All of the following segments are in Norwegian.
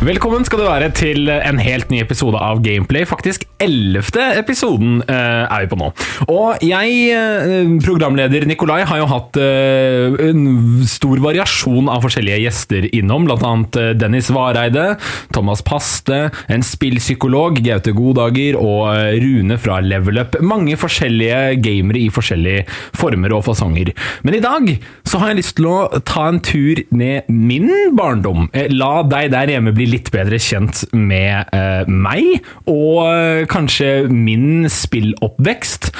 Velkommen skal du være til en helt ny episode av Gameplay. Faktisk ellevte episoden eh, er vi på nå. Og jeg, eh, programleder Nikolai, har jo hatt eh, en stor variasjon av forskjellige gjester innom. Blant annet eh, Dennis Vareide, Thomas Paste, en spillpsykolog, Gaute Godager og eh, Rune fra Level Up. Mange forskjellige gamere i forskjellige former og fasonger. Men i dag så har jeg lyst til å ta en tur ned min barndom. La deg der hjemme bli litt bedre kjent med eh, meg, og eh, kanskje min spilloppvekst.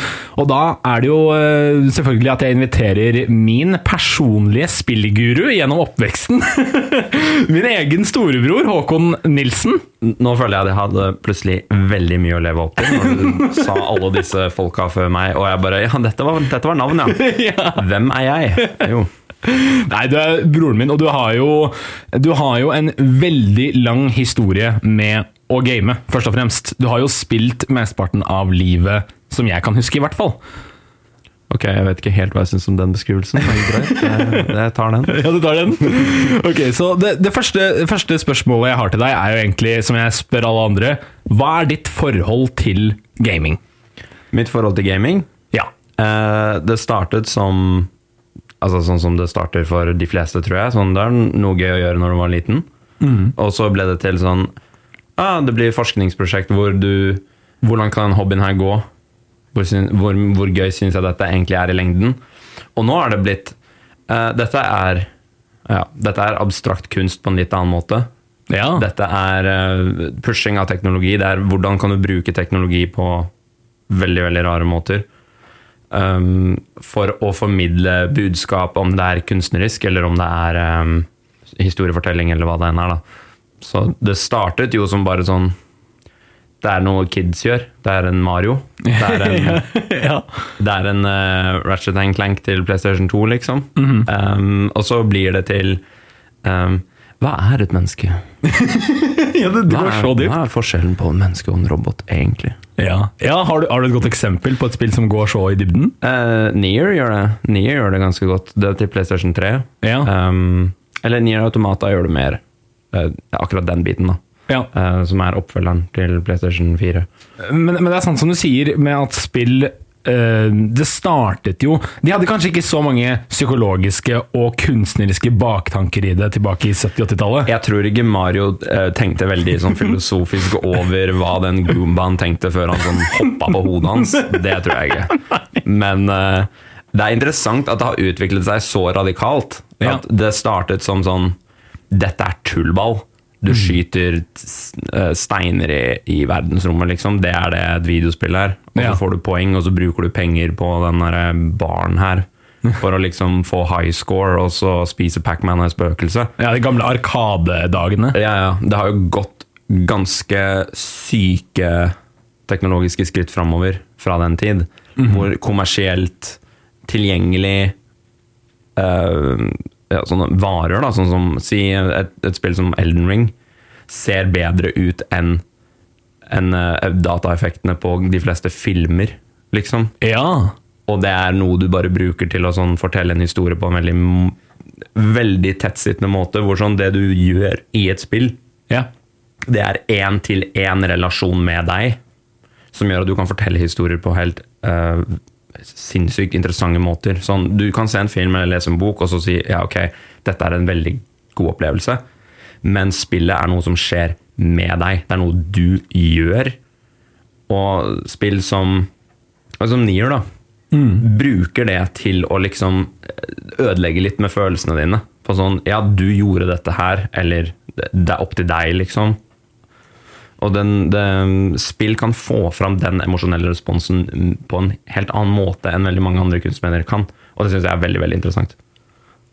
Og da er det jo eh, selvfølgelig at jeg inviterer min personlige spillguru gjennom oppveksten. min egen storebror Håkon Nilsen. Nå føler jeg at jeg hadde plutselig veldig mye å leve opp til når du sa alle disse folka før meg, og jeg bare Ja, dette var, dette var navn, ja. Hvem er jeg? Jo. Nei, du er broren min, og du har jo, du har jo en veldig lang historie med å game, først og fremst. Du har jo spilt mesteparten av livet som jeg kan huske, i hvert fall. Ok, jeg vet ikke helt hva jeg syns om den beskrivelsen, men. Jeg, jeg tar den. Ja, du tar den? Ok, så det, det første, første spørsmålet jeg har til deg, er jo egentlig, som jeg spør alle andre, hva er ditt forhold til gaming? Mitt forhold til gaming? Ja. Eh, det startet som Altså sånn som det starter for de fleste, tror jeg. Sånn, det er noe gøy å gjøre når du var liten. Og så ble det til sånn ah, Det blir forskningsprosjekt hvor du Hvordan kan hobbyen her gå? Hvor, hvor, hvor gøy syns jeg dette egentlig er i lengden? Og nå er det blitt uh, Dette er ja, dette er abstrakt kunst på en litt annen måte. Ja. Dette er uh, pushing av teknologi. Det er hvordan kan du bruke teknologi på veldig, veldig rare måter. Um, for å formidle budskap, om det er kunstnerisk, eller om det er um, historiefortelling, eller hva det enn er. Da. Så det startet jo som bare sånn Det er noe kids gjør. Det er en Mario. Det er en, ja. det er en uh, Ratchet and Clank til PlayStation 2, liksom. um, og så blir det til um, Hva er et menneske? ja, det, det Hva er, hva er forskjellen på en menneske og en robot, egentlig? Ja, ja har, du, har du et godt eksempel på et spill som går så i dybden? Uh, Nier gjør det Nier gjør det ganske godt. Det er til PlayStation 3. Ja. Um, eller Nier Automata gjør det mer. Uh, akkurat den biten, da. Ja. Uh, som er oppfølgeren til PlayStation 4. Men, men det er sant som du sier, med at spill Det startet jo De hadde kanskje ikke så mange psykologiske og kunstneriske baktanker i det tilbake i 70-80-tallet. Jeg tror ikke Mario uh, tenkte veldig sånn filosofisk over hva den Goombaen tenkte før han sånn hoppa på hodet hans. Det tror jeg ikke. Men uh, det er interessant at det har utviklet seg så radikalt. At det startet som sånn Dette er tullball. Du skyter eh, steiner i, i verdensrommet, liksom. Det er det et videospill er. Og så får du poeng, og så bruker du penger på den derre baren her. For å liksom få high score, og så spise Pac-Man og spøkelse. Ja, De gamle Arkadedagene. Ja, ja. Det har jo gått ganske syke teknologiske skritt framover fra den tid. Hvor kommersielt tilgjengelig eh, ja, sånne varer, da, sånn som si et, et spill som Elden Ring, ser bedre ut enn en, uh, dataeffektene på de fleste filmer, liksom. Ja. Og det er noe du bare bruker til å sånn fortelle en historie på en veldig, veldig tettsittende måte, hvor sånn det du gjør i et spill, ja. det er én til én relasjon med deg, som gjør at du kan fortelle historier på helt eh, sinnssykt interessante måter. Sånn, du kan se en film eller lese en bok og så si ja, ok, dette er en veldig god opplevelse, men spillet er noe som skjer med deg. Det er noe du gjør. Og spill som, som Nier, da, bruker det til å liksom ødelegge litt med følelsene dine. På sånn Ja, du gjorde dette her, eller det er opp til deg, liksom. Og den, det, spill kan få fram den emosjonelle responsen på en helt annen måte enn veldig mange andre kunstmedier kan. Og det syns jeg er veldig veldig interessant.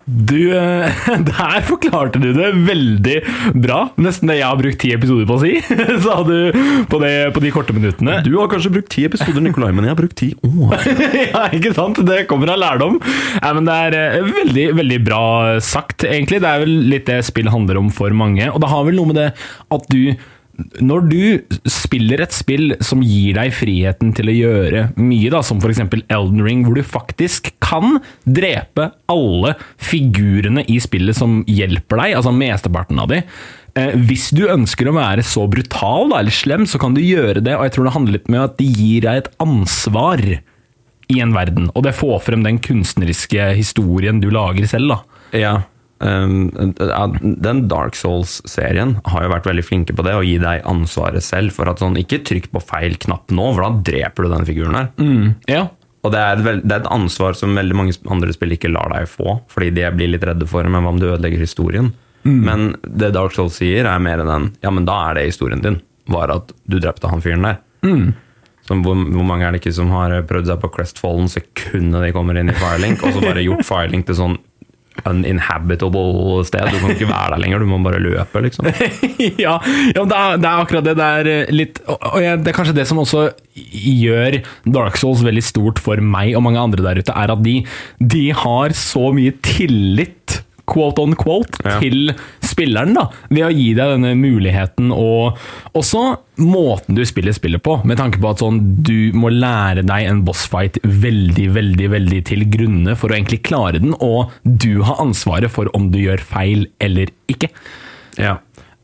Du, eh, der forklarte du det veldig bra. Nesten det jeg har brukt ti episoder på å si, sa du på, det, på de korte minuttene. Du har kanskje brukt ti episoder, Nikolai, men jeg har brukt ti år. ja, ikke sant? Det kommer av lærdom. Ja, men det er eh, veldig, veldig bra sagt, egentlig. Det er vel litt det spill handler om for mange. Og det har vel noe med det at du når du spiller et spill som gir deg friheten til å gjøre mye, da, som f.eks. Elden Ring, hvor du faktisk kan drepe alle figurene i spillet som hjelper deg, altså mesteparten av de eh, Hvis du ønsker å være så brutal da, eller slem, så kan du gjøre det, og jeg tror det handler litt med at det gir deg et ansvar i en verden, og det får frem den kunstneriske historien du lager selv. da. Ja. Um, den Dark Souls-serien har jo vært veldig flinke på det, å gi deg ansvaret selv. For at sånn, ikke trykk på feil knapp nå, for da dreper du den figuren her. Ja, Og det er, det er et ansvar som veldig mange andre spill ikke lar deg få, fordi de blir litt redde for men hva om du ødelegger historien? Men det Dark Souls sier, er mer enn den ja, men da er det historien din. Var at du drepte han fyren der. Så hvor, hvor mange er det ikke som har prøvd seg på Crestfallen sekundet de kommer inn i Firelink, og så bare gjort Firelink til sånn uninhabitable sted? Du kan ikke være der lenger, du må bare løpe, liksom. ja, ja det, er, det er akkurat det. Det er eh, litt Og jeg, det er kanskje det som også gjør Dark Souls veldig stort for meg og mange andre der ute, er at de, de har så mye tillit quote on quote, Ja. til spilleren, da, ved å gi deg denne muligheten, og også måten du spiller spillet på, med tanke på at sånn, du må lære deg en bossfight veldig, veldig, veldig til grunne for å egentlig klare den, og du har ansvaret for om du gjør feil eller ikke. Ja.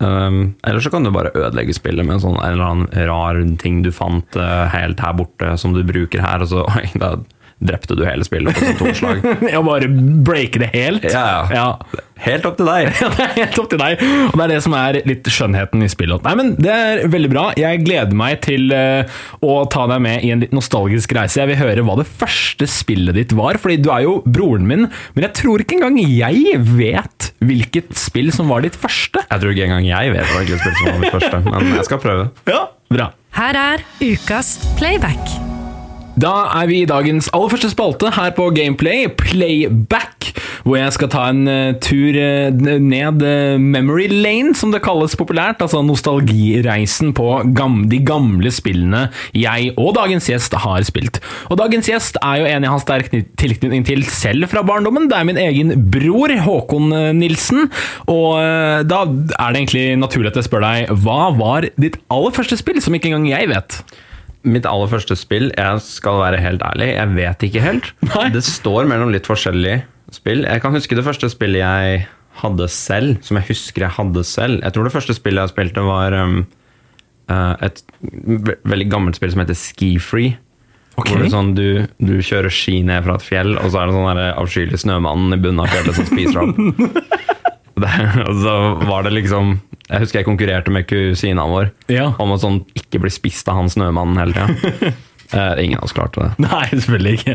Um, eller så kan du bare ødelegge spillet med en sånn en eller annen rar ting du fant uh, helt her borte, som du bruker her, og så oi, da drepte du hele spillet på sånn to slag. Ja, bare breake det helt. Ja, ja. ja. Helt opp til deg! Ja, det er helt opp til deg. Og det er det som er litt skjønnheten i spillet. Nei, men Det er veldig bra. Jeg gleder meg til eh, å ta deg med i en litt nostalgisk reise. Jeg vil høre hva det første spillet ditt var, fordi du er jo broren min, men jeg tror ikke engang jeg vet hvilket spill som var ditt første. Jeg tror ikke engang jeg vet hvilket spill som var mitt første, men jeg skal prøve. Ja, bra. Her er ukas playback. Da er vi i dagens aller første spalte her på Gameplay, Playback, hvor jeg skal ta en uh, tur uh, ned uh, memory lane, som det kalles populært, altså nostalgireisen på gam de gamle spillene jeg og dagens gjest har spilt. Og dagens gjest er jo en jeg har sterk kny- tilknytning til selv fra barndommen. Det er min egen bror, Håkon Nilsen. Og da er det egentlig naturlig at jeg spør deg, hva var ditt aller første spill, som ikke engang jeg vet? Mitt aller første spill, jeg skal være helt ærlig, jeg vet ikke helt. Nei. Det står mellom litt forskjellige spill. Jeg kan huske det første spillet jeg hadde selv, som jeg husker jeg hadde selv. Jeg tror det første spillet jeg spilte var um, eh, et ve veldig gammelt spill som heter Ski Free. Okay. Hvor det er sånn, du, du kjører ski ned fra et fjell, og så er det sånn avskyelig snømannen i bunnen av fjellet som spiser opp. Og så var det liksom Jeg husker jeg konkurrerte med kusina vår Ja. om å sånn ikke bli spist av han snømannen hele tida. Eh, ingen av oss klarte det. Nei, selvfølgelig ikke.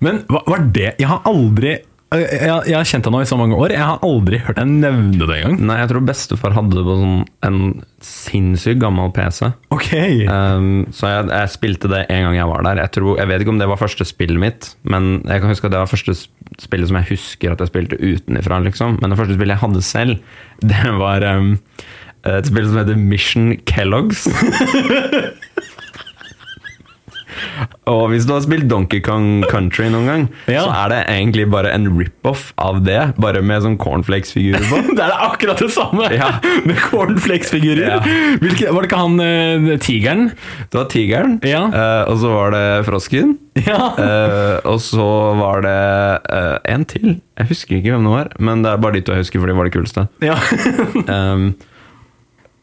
Men hva var det Jeg har aldri jeg, jeg, har kjent deg nå i så mange år. Jeg har aldri hørt deg nevne det engang. Nei, jeg tror bestefar hadde det på sånn en sinnssykt gammel PC. Ok. Um, så jeg, jeg spilte det en gang jeg var der. Jeg, tror, jeg vet ikke om det var første spillet mitt, men jeg kan huske at det var første spillet som jeg husker at jeg spilte utenifra. Liksom. Men det første spillet jeg hadde selv, det var um, et spill som heter Mission Kellogg's. Og hvis du har spilt Donkey Kong Country noen gang, Ja. så er det egentlig bare en rip-off av det, bare med sånn cornflakes-figurer på. Det er akkurat det samme! Ja. Med cornflakes-figurer. Ja. Var det ikke han eh, tigeren? Det var tigeren, eh, og så var det frosken. Ja. Eh, og så var det uh, en til. Jeg husker ikke hvem det var, men det er bare de to jeg husker, for de var det kuleste. ja. Um,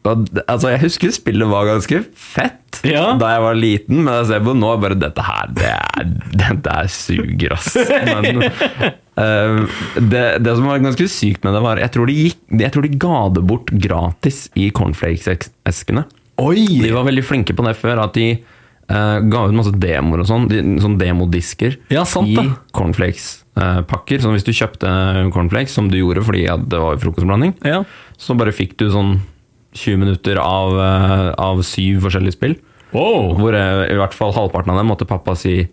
altså, jeg husker spillet var ganske fett Ja. da jeg var liten, men jeg ser på nå bare Dette her, det er, dette er suger, ass. Men, uh, det, det som var ganske sykt med det, var Jeg tror de, gikk, jeg tror de ga det bort gratis i cornflakes-eskene. Oi! De var veldig flinke på det før, at de uh, ga ut masse demoer og sånn. De, sånn demodisker Ja, sant i cornflakes-pakker. Så hvis du kjøpte cornflakes, som du gjorde fordi at det var frokostblanding, Ja. så bare fikk du sånn 20 minutter av, eh, av syv forskjellige spill. Wow. Hvor i hvert fall halvparten av dem måtte pappa si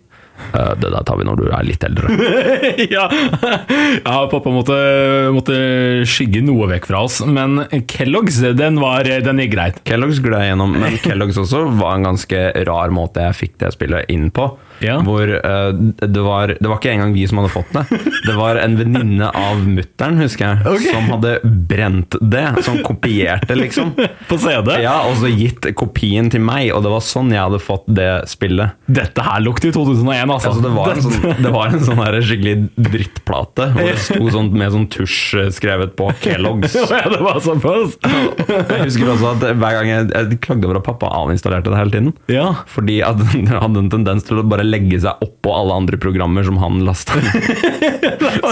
«Eh, det der tar vi når du er litt eldre. ja. ja, pappa måtte, måtte skygge noe vekk fra oss, men Kellogg's, den, var, den gikk greit. Kellogg's gled jeg gjennom, men Kellogg's også var en ganske rar måte jeg fikk det spillet inn på. Ja. hvor uh, det, var, det var ikke engang vi som hadde fått det. Det var en venninne av mutter'n, husker jeg, Ok. som hadde brent det. Som kopierte, liksom. På CD? Ja, Og så gitt kopien til meg, og det var sånn jeg hadde fått det spillet. Dette her lukter 2001, altså. Altså, det, var en sånn, det var en sånn skikkelig drittplate, hvor det sto sånt med sånn tusj eh, skrevet på Kellogg's. ja, det var såpass. Jeg husker også at hver gang jeg, jeg klagde over at pappa avinstallerte det hele tiden. Ja. Fordi at den hadde en tendens til å bare legge seg oppå alle andre programmer som han lasta.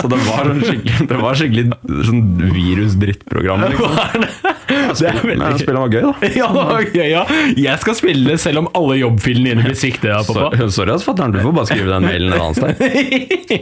Så det var, sånn skikkelig, det var skikkelig sånn virus-drittprogram. Liksom. Det er veldig Men gøy. spillet var gøy, da. Ja, det var gøy, ja. Jeg skal spille selv om alle jobbfilene dine blir sviktet av pappa. Så, sorry, ass, fatter'n. Du får bare skrive den mailen et annet sted.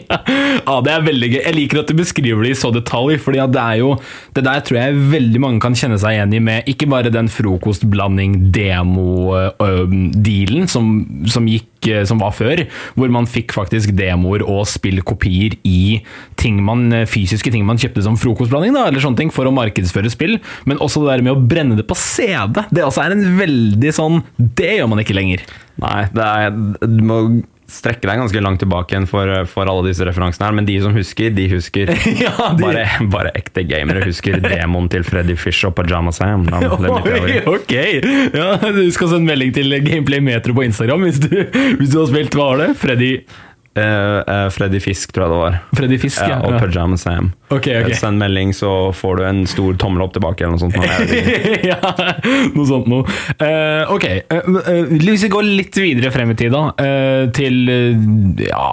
ja, det er veldig gøy. Jeg liker at du beskriver det i så detalj, for det er jo Det der tror jeg veldig mange kan kjenne seg igjen i med ikke bare den frokostblanding-demo-dealen som, som gikk eh, som var før, hvor man fikk faktisk demoer og spillkopier i ting man, fysiske ting man kjøpte som frokostblanding, da, eller sånne ting, for å markedsføre spill, men også det der med å brenne det på CD. Det også er en veldig sånn Det gjør man ikke lenger. Nei, det er, du må strekke deg ganske langt tilbake igjen for, for alle disse referansene her, men de som husker, de husker. Ja, de- bare, bare ekte gamere husker demoen til Freddy Fish og Pajama Sam. Da, Oi, ok! Ja, du skal sende melding til Gameplay Metro på Instagram hvis du, hvis du har spilt Hva var det? Freddy, Eh, Freddy Fisk, tror jeg det var. Freddy Fisk? Ja, og Pajama Sam. Ok, ok. Eh, Send melding, så får du en stor tommel opp tilbake. eller noe sånt. Ja, noe sånt noe. Uh, ok, uh, hvis vi går litt videre frem i tid, da. til ja,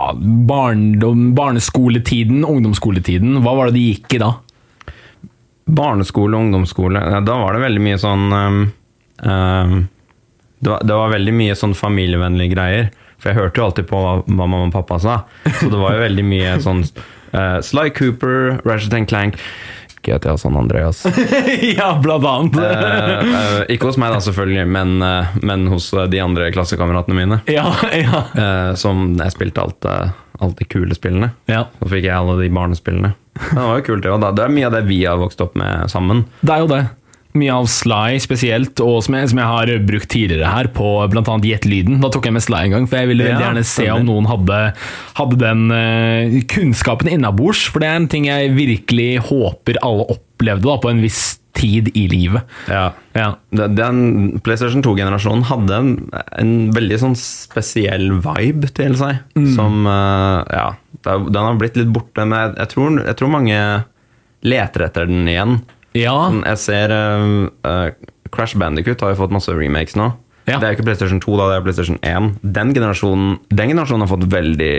barndom, barneskoletiden, ungdomsskoletiden. Hva var det de gikk i da? Barneskole og ungdomsskole, ja, da var det veldig mye sånn um, um, det, var, det var veldig mye sånn familievennlige greier. For jeg hørte jo alltid på hva, mamma og pappa sa. Så det var jo veldig mye sånn uh, Sly Cooper, Ratchet Clank GTA San Andreas. ja, blant annet. uh, uh, ikke hos meg, da, selvfølgelig, men, men hos de andre klassekameratene mine. ja, ja. som jeg spilte alt, alt de kule spillene. ja. Så fikk jeg alle de barnespillene. Det var jo kult, det. Det er mye av det vi har vokst opp med sammen. Det er jo det. Mye av Sly spesielt, og som jeg, som jeg har brukt tidligere her, på bl.a. Jet-lyden. Da tok jeg med Sly en gang, for jeg ville veldig Ja, gjerne se om noen hadde, hadde den uh, kunnskapen innabords, for det er en ting jeg virkelig håper alle opplevde da, på en viss tid i livet. Ja. Ja. Den- PlayStation 2-generasjonen hadde en, en veldig sånn spesiell vibe til seg. Som uh, Ja, den har blitt litt borte, men jeg, tror, jeg tror mange leter etter den igjen. Ja. Sånn, Jeg ser eh, eh, Crash Bandicut har jo fått masse remakes nå. Ja. Det er ikke PlayStation 2, da, det er PlayStation 1. Den generasjonen, den generasjonen har fått veldig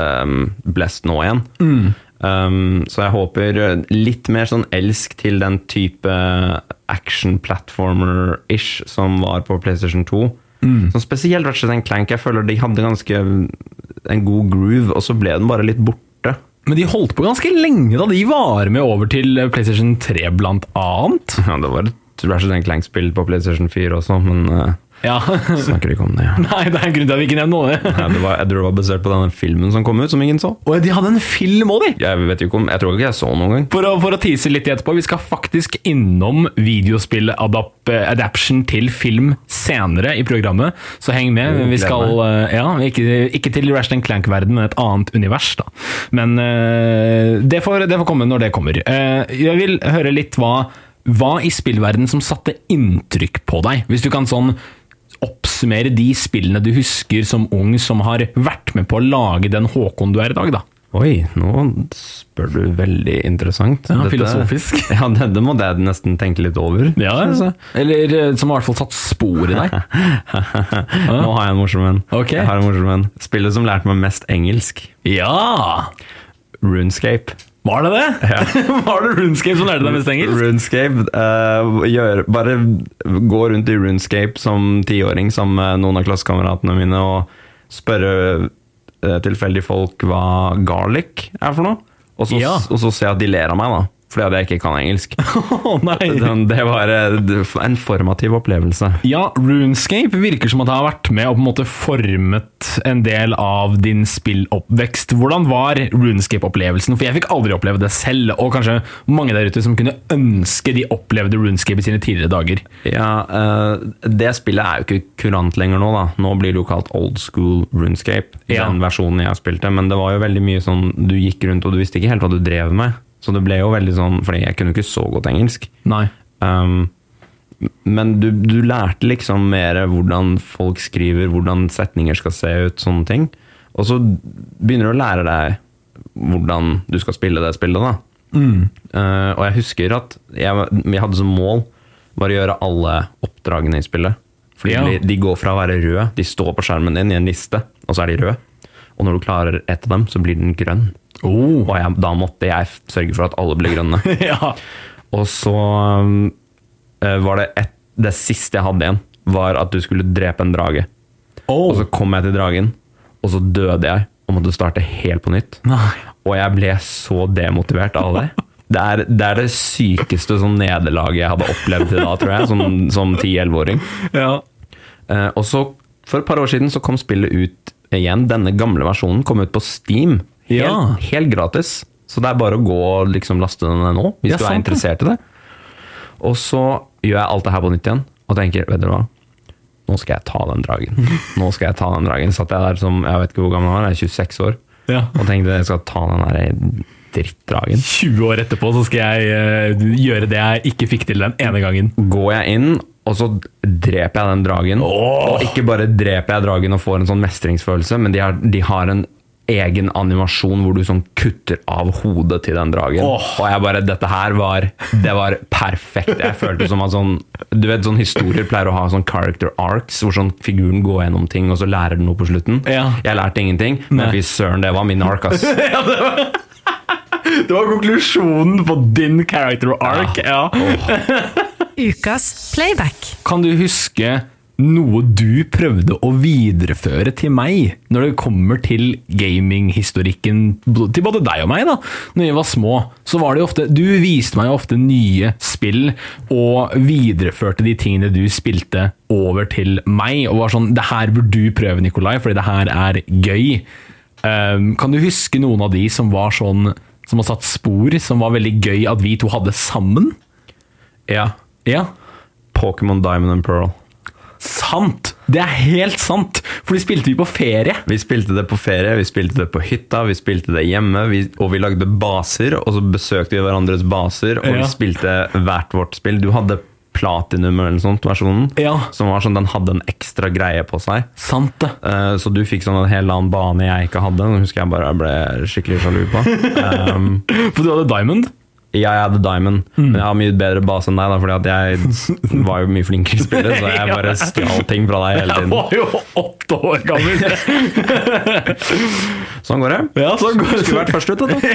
um, blest nå igjen. Um, så jeg håper litt mer sånn elsk til den type action platformer-ish som var på PlayStation 2. Sånn spesielt Ratchet Clank. Jeg føler de hadde ganske en god groove, og så ble den bare litt borte. Men de holdt på ganske lenge da. De var med over til PlayStation 3 blant annet. Ja, det var et Ratchet Clank-spill på PlayStation 4 også, men uh, Ja. snakker ikke om det. Nei, det er en grunn til at vi ikke nevner noe. Nei, det var, jeg tror det var basert på denne filmen som kom ut, som ingen så. Og de hadde en film òg, de! Jeg vet ikke om, jeg tror ikke jeg så noen gang. For å, for å tease litt etterpå, vi skal faktisk innom videospill-adaption til film senere i programmet, så heng med. Vi skal, eh, ja, ikke, ikke til Ratchet Clank-verden, men et annet univers. da. Men eh, det, får, det får komme når det kommer. Eh, jeg vil høre litt hva, hva i spillverden som satte inntrykk på deg. Hvis du kan sånn oppsummere de spillene du husker som ung, som har vært med på å lage den Håkon du er i dag, da. Oi, nå spør du veldig interessant. Ja, filosofisk. Ja, dette må jeg nesten tenke litt over. Ja, altså. Eller eh, som har i hvert fall satt spor i deg. Nå har jeg en morsom en. Okay. Jeg har en morsom en. Spillet som lærte meg mest engelsk. Ja! Runescape. Var det det? Var det RuneScape som lærte deg mest engelsk? Runescape uh, gjør, Bare gå rundt i Runescape som tiåring sammen med noen av klassekameratene mine og spørre uh, tilfeldige folk hva garlic er for noe. Og så, Ja. og så se at de ler av meg, da. Fordi jeg ikke kan engelsk. Sånn, Det var en formativ opplevelse. Ja, Runescape virker som at det har vært med og på en måte formet en del av din spilloppvekst. Hvordan var Runescape-opplevelsen? For jeg fikk aldri oppleve det selv, og kanskje mange der ute som kunne ønske de opplevde Runescape i sine tidligere dager. Ja, eh, Det spillet er jo ikke kurant lenger nå, da. Nå blir det jo kalt old school runescape, Ja. den versjonen jeg spilte. Men det var jo veldig mye sånn du gikk rundt og du visste ikke helt hva du drev med. Så det ble jo veldig sånn, fordi jeg kunne ikke så godt engelsk. Nei. Um, men du, du lærte liksom mer hvordan folk skriver, hvordan setninger skal se ut, sånne ting. Og så begynner du å lære deg hvordan du skal spille det spillet, da. Uh, og jeg husker at jeg, jeg hadde som mål var å gjøre alle oppdragene i spillet. Fordi Ja. de, de går fra å være røde, de står på skjermen din i en liste, og så er de røde. Og når du klarer ett av dem, så blir den grønn. Oh. Og jeg, da måtte jeg sørge for at alle ble grønne. ja. Og så eh, var det et, Det siste jeg hadde igjen, var at du skulle drepe en drage. Oh. Og så kom jeg til dragen, og så døde jeg og måtte starte helt på nytt. Nei. Og jeg ble så demotivert av det. Det er det, er det sykeste sånn nederlaget jeg hadde opplevd til da, tror jeg, som, som 10-11-åring. Ja. Eh, og så, for et par år siden, så kom spillet ut igjen. Denne gamle versjonen kom ut på Steam. Helt, Ja. helt gratis. Så det er bare å gå og liksom laste den ned nå, hvis Ja, du er sant interessert i det. Og så gjør jeg alt det her på nytt igjen, og tenker, vet dere hva? Nå skal jeg ta den dragen. Nå skal jeg ta den dragen. Satt jeg der som, jeg vet ikke hvor gammel jeg var, jeg er 26 år, ja. og tenkte jeg skal ta den der drittdragen. 20 år etterpå så skal jeg uh, gjøre det jeg ikke fikk til den ene gangen. går jeg inn, og så dreper jeg den dragen. Oh! Og ikke bare dreper jeg dragen og får en sånn mestringsfølelse, men de har, de har en egen animasjon hvor du sånn kutter av hodet til den dragen. Oh. Og jeg bare, dette her var Det var perfekt. Jeg følte som at sånn Du vet, sånn historier pleier å ha sånn character arcs, hvor sånn figuren går gjennom ting, og så lærer den noe på slutten. Ja. Jeg lærte ingenting, men fy søren, det var min ark, ass. Det var konklusjonen på din character arc. Ja. Ukas playback. Kan du huske noe du prøvde å videreføre til meg når det kommer til gaminghistorikken til både deg og meg? da Når vi var små, så var det jo ofte Du viste meg ofte nye spill og videreførte de tingene du spilte, over til meg. Og var sånn Det her burde du prøve, Nikolai, fordi det her er gøy. Um, kan du huske noen av de som var sånn Som har satt spor, som var veldig gøy at vi to hadde sammen? Ja. Ja. Pokémon Diamond and Pearl. Sant! Det er helt sant! For de spilte vi på ferie. Vi spilte det på ferie, vi spilte det på hytta, vi spilte det hjemme, vi, og vi lagde baser, og så besøkte vi hverandres baser, og Ja. vi spilte hvert vårt spill. Du hadde platinum eller sånt, versjonen, Ja. som var sånn, den hadde en ekstra greie på seg. Sant det. Uh, Så du fikk sånn en hel annen bane jeg ikke hadde, den husker jeg bare jeg ble skikkelig sjalu på. Um, For du hadde Diamond. Jeg hadde Diamond, Mm. men jeg har mye bedre base enn deg, da, fordi at jeg var jo mye flinkere i spillet, så jeg bare stjal ting fra deg hele tiden. Jeg var jo åtte år gammel! Sånn går det. Ja, sånn går det. Skulle vært først ut, vet du.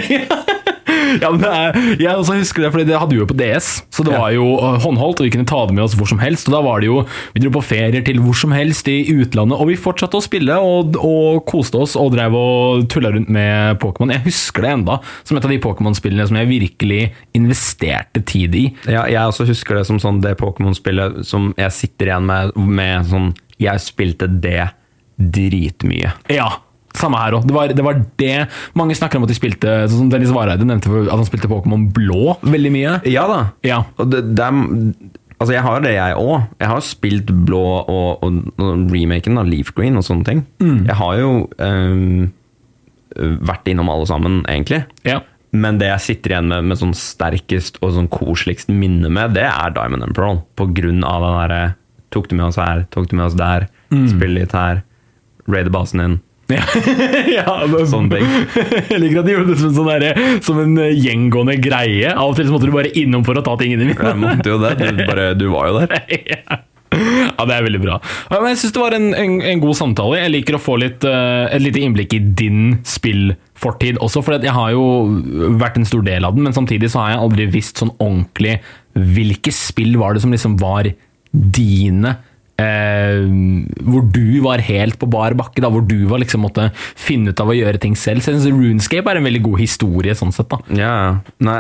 Ja, men det er, jeg også husker det, fordi det hadde vi jo på DS, så det var jo uh, håndholdt, og vi kunne ta det med oss hvor som helst. Og da var det jo, Vi dro på ferier til hvor som helst i utlandet, og vi fortsatte å spille og, og koste oss og drev og tulla rundt med Pokémon. Jeg husker det enda som et av de Pokémon-spillene som jeg virkelig investerte tid i. Ja, jeg også husker det som sånn det Pokémon-spillet som jeg sitter igjen med, med sånn Jeg spilte det dritmye. Ja, samme her òg. Det, var- det var det Mange snakker om at de spilte sånn som Dennis Vareide nevnte at han spilte Pokémon Blå veldig mye. Ja da. Ja. Og det, det er, altså jeg har det, jeg òg. Jeg har spilt blå og, og, og remaken av Leaf Green og sånne ting. Jeg har jo um, vært innom alle sammen, egentlig. ja. Men det jeg sitter igjen med med sånn sterkest og sånn koseligst minne med, det er Diamond and Pearl. På grunn av den derre Tok du med oss her, tok du med oss der, Spill litt her, raide basen din. Ja, ja det, Sånne ting. Jeg liker at de gjorde det som en, sånn der, som en eh, gjengående greie. Av og til så måtte du bare innom for å ta tingene Jeg måtte jo det. Du, bare, du var jo der. ja. ja, det er veldig bra. Men jeg syns det var en, en, en god samtale. Jeg liker å få litt, uh, et lite innblikk i din spillfortid også, for jeg har jo vært en stor del av den, men samtidig så har jeg aldri visst sånn ordentlig hvilke spill var det som liksom var dine eh, hvor du var helt på bar bakke, da, hvor du var liksom måtte finne ut av å gjøre ting selv. Så jeg synes Runescape er en veldig god historie sånn sett. da. Ja. Nei,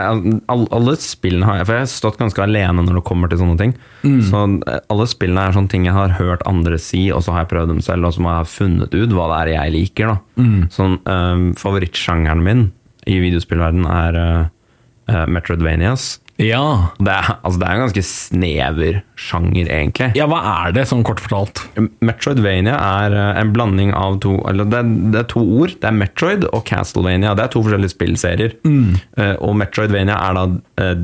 all, alle spillene har jeg For jeg har stått ganske alene når det kommer til sånne ting. Så eh, alle spillene er sånne ting jeg har hørt andre si, og så har jeg prøvd dem selv, og så må jeg ha funnet ut hva det er jeg liker. da. Sånn, eh, Favorittsjangeren min i videospillverden er eh, Metroidvanias. Ja. Det er, altså, det er en ganske snever sjanger, egentlig. ja, hva er det, sånn kort fortalt? Metroidvania er eh, en blanding av to Eller det er, det er to ord. Det er Metroid og Castlevania. Det er to forskjellige spillserier. Eh, og Metroidvania er da eh,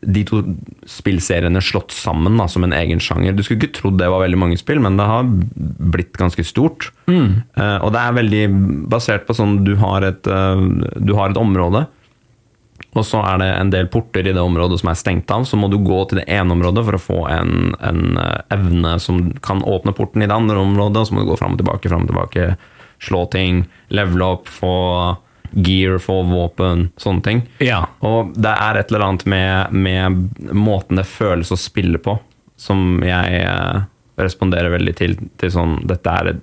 de to spillseriene slått sammen da, som en egen sjanger. Du skulle ikke trodd det var veldig mange spill, men det har blitt ganske stort. Eh, og det er veldig basert på sånn du har et, du har et område. Og så er det en del porter i det området som er stengt av. Så må du gå til det ene området for å få en, en eh, evne som kan åpne porten i det andre området. Og så må du gå fram og tilbake, fram og tilbake, slå ting, levele opp, få gear, få våpen, sånne ting. Ja. Og det er et eller annet med, med måten det føles å spille på, som jeg eh, responderer veldig til. til sånn, dette er,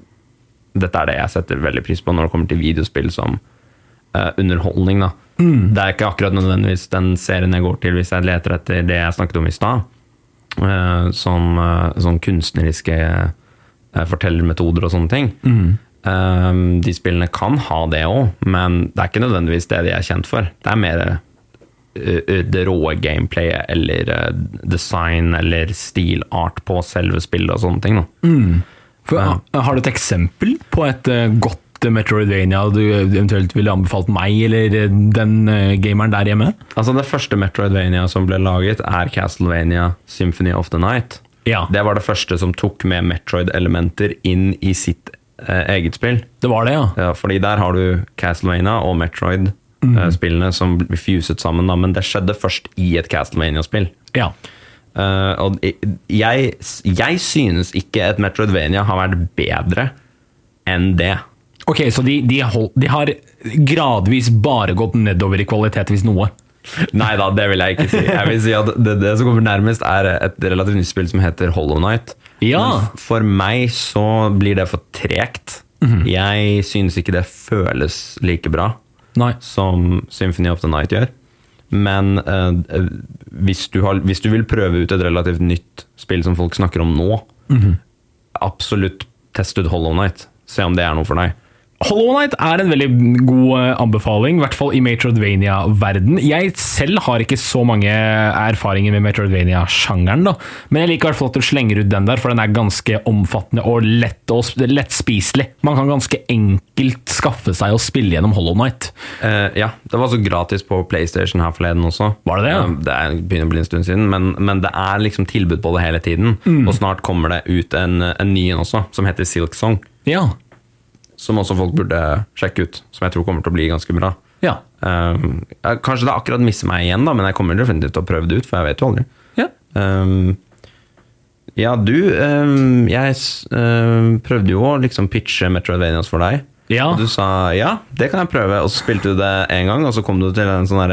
dette er det jeg setter veldig pris på når det kommer til videospill som uh, underholdning. Da. Det er ikke akkurat nødvendigvis den serien jeg går til hvis jeg leter etter det jeg snakket om i stad. Eh, som eh, sånn kunstneriske eh, fortellermetoder og sånne ting. Mm. de spillene kan ha det òg, men det er ikke nødvendigvis det de er kjent for. Det er mer det råe gameplayet eller design eller stilart på selve spillet og sånne ting. Mm. For, Har du et eksempel på et eh, godt Metroidvania du eventuelt ville anbefalt meg eller eh, den eh, gameren der hjemme? Altså Det første Metroidvania som ble laget, er Castlevania Symphony of the Night. Ja, Det var det første som tok med Metroid-elementer inn i sitt eh, eget spill. det var det, ja. Ja, fordi der har du Castlevania og Metroid-spillene som blir fuset sammen, da, men det skjedde først i et Castlevania-spill. ja. Uh, og jeg, jeg synes ikke et Metroidvania har vært bedre enn det. Ok, så de, de, hold, de har gradvis bare gått nedover i kvalitet, hvis noe. Nei da, det vil jeg ikke si. Jeg vil si at det, det som kommer nærmest, er et relativt nytt spill som heter Hollow Knight. Ja. For meg så blir det for tregt. Jeg synes ikke det føles like bra Nei. som Symphony of the Night gjør. Men eh, hvis, du har, hvis du vil prøve ut et relativt nytt spill som folk snakker om nå, absolutt test ut Hollow Knight. Se om det er noe for deg. Hollow Knight er en veldig god eh, anbefaling, i hvert fall i Metroidvania-verden. Jeg selv har ikke så mange erfaringer med Metroidvania-sjangeren, da. men jeg liker i hvert fall at du slenger ut den der, for den er ganske omfattende og lett og lettspiselig. Man kan ganske enkelt skaffe seg å spille gjennom Hollow Knight. Uh, ja, det var så gratis på PlayStation her forleden også. Var det det, ja? Eh, det er, begynner å bli en stund siden, men, men det er liksom tilbud på det hele tiden. Mm. Og snart kommer det ut en, en ny en også, som heter Silk Song. Ja. Som også folk burde sjekke ut, som jeg tror kommer til å bli ganske bra. Ja. Um, jeg, kanskje det akkurat misser meg igjen, da, men jeg kommer definitivt til å prøve det ut, for jeg vet jo aldri. ja. Um, ja, du um, Jeg prøvde jo å liksom pitche Metroidvanias for deg. Ja. Og du sa ja, det kan jeg prøve. Og så spilte du det én gang, og så kom du til en sånn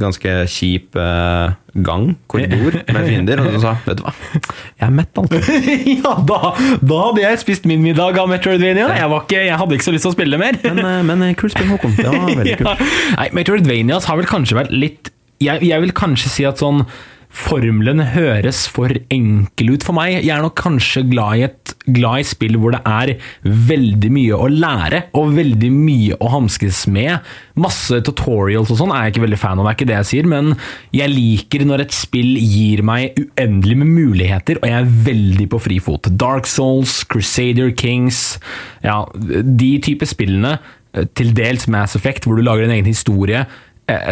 ganske kjip uh, gang, korridor, med fiender. Og du sa vet du hva, jeg er mett, altså. ja, da, da hadde jeg spist min middag av Metroidvania. Jeg, var ikke, jeg hadde ikke så lyst til å spille mer. Men, eh, men eh, kult spill, Håkon. Det var veldig kult. Ja. Nei, Metroidvanias har vel kanskje vært litt jeg, jeg vil kanskje si at sånn Formelen høres for enkel ut for meg. Jeg er nok kanskje glad i et glad i spill hvor det er veldig mye å lære, og veldig mye å hamskes med. Masse tutorials og sånn er jeg ikke veldig fan av, det er ikke det jeg sier, men jeg liker når et spill gir meg uendelig med muligheter, og jeg er veldig på frifot. Dark Souls, Crusader Kings, ja, de type spillene, eh, til dels Mass Effect, hvor du lager din egen historie,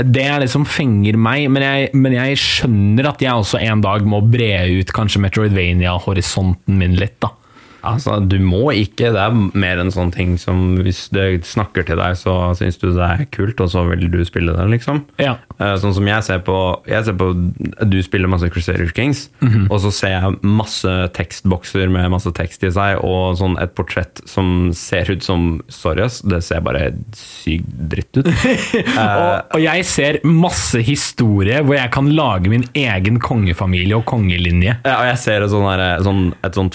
det er det som fenger meg, men jeg, men jeg skjønner at jeg også en dag må bre ut kanskje Metroidvania-horisonten min litt. da. Altså, du må ikke. Det er mer en sånn ting som hvis det snakker til deg, så syns du det er kult, og så vil du spille det, liksom. Ja. Eh, Sånn som jeg ser på Jeg ser på Du spiller masse Crusader Kings, Mhm. og så ser jeg masse tekstbokser med masse tekst i seg, og sånn et portrett som ser ut som Sorry, ass, det ser bare sykt dritt ut. Og, og jeg ser masse historie hvor jeg kan lage min egen kongefamilie og kongelinje. Ja, og jeg ser et, sånt, der, sånn, et sånt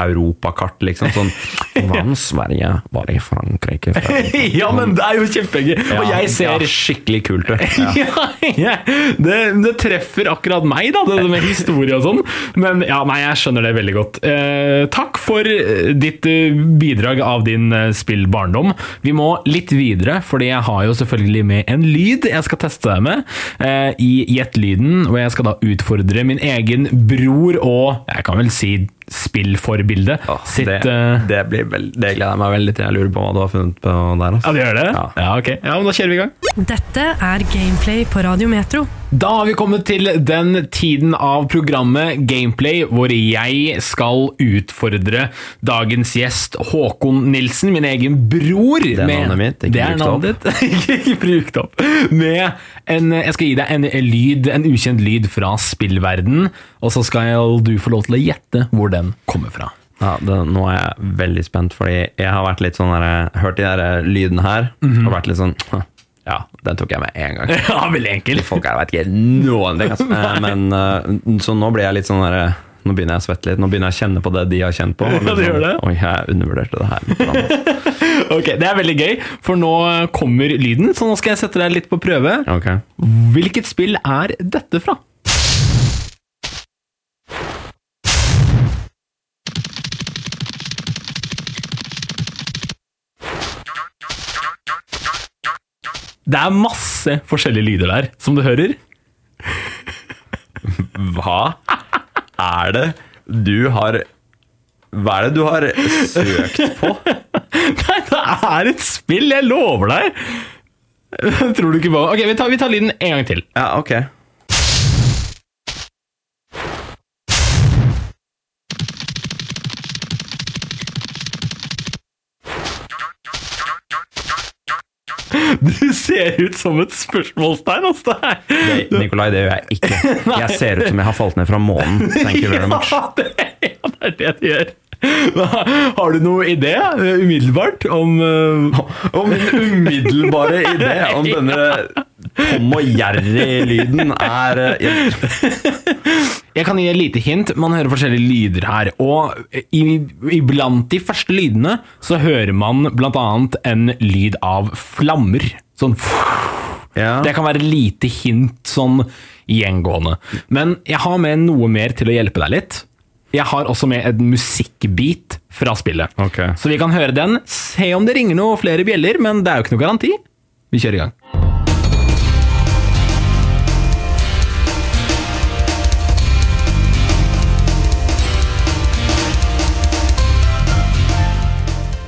fanboy-europakart, liksom. Sånn det Sverige? Var i Frankrike? ja, men det er jo kjempegøy! Og jeg ser ja, skikkelig kult ut. Ja. Det, det treffer akkurat meg, da, det med historie og sånn. Men ja, nei, jeg skjønner det veldig godt. Eh, takk for eh, ditt eh, bidrag av din eh, spillbarndom. Vi må litt videre, fordi jeg har jo selvfølgelig med en lyd jeg skal teste deg med. Eh, I Gjett lyden, og jeg skal da utfordre min egen bror og jeg kan vel si spillforbilde Åh, sitt det, eh, det, blir vel, det gleder jeg meg veldig til. Jeg lurer på hva du har funnet på der. Ja, Altså. det gjør det? Ja. Ja, ok. Ja, men Da kjører vi i gang. Dette er Gameplay på Radio Metro. Da har vi kommet til den tiden av programmet Gameplay hvor jeg skal utfordre dagens gjest Håkon Nilsen, min egen bror. Det er navnet mitt, ikke det brukt opp. navnet ditt. ikke brukt opp. Med en, jeg skal gi deg en, lyd, en ukjent lyd fra spillverden, og så skal du få lov til å gjette hvor den kommer fra. Ja, det, nå er jeg veldig spent, fordi jeg har vært litt sånn der, hørt de der lydene her, Mhm. og vært litt sånn «Huh, Ja, den tok jeg med en gang. Ja, veldig enkelt. Folk her vet ikke noen ting. Altså. Eh, Men, eh, så nå blir jeg litt sånn der, Nå begynner jeg å svette litt. Nå begynner jeg å kjenne på det de har kjent på. Ja, det gjør det. Oi, jeg undervurderte det her. Ok, Det er veldig gøy, for nå kommer lyden, så nå skal jeg sette deg litt på prøve. Ok. Hvilket spill er dette fra? Det er masse forskjellige lyder der, som du hører. Hva er det du har Hva er det du har søkt på? Nei, det er et spill, jeg lover deg! Tror du ikke på Ok, vi tar, vi tar lyden en gang til. Ja, ok. Du ser ut som et spørsmålstegn, altså. Det. Nikolai, det gjør jeg ikke. Jeg ser ut som jeg har falt ned fra månen. Thank you very much. Ja, det, ja, det er det du gjør. Har du noen idé eh, umiddelbart om eh, Om min umiddelbare idé om denne Tom og Jerry-lyden er eh, jeg, kan gi et lite hint. Man hører forskjellige lyder her. Og iblant de første lydene så hører man annet en lyd av flammer. Sånn ja. Det kan være lite hint sånn gjengående. Men jeg har med noe mer til å hjelpe deg litt. Jeg har også med en musikkbit fra spillet. Okay. Så vi kan høre den. Se om det ringer noe flere bjeller, men det er jo ikke noe garanti. Vi kjører i gang.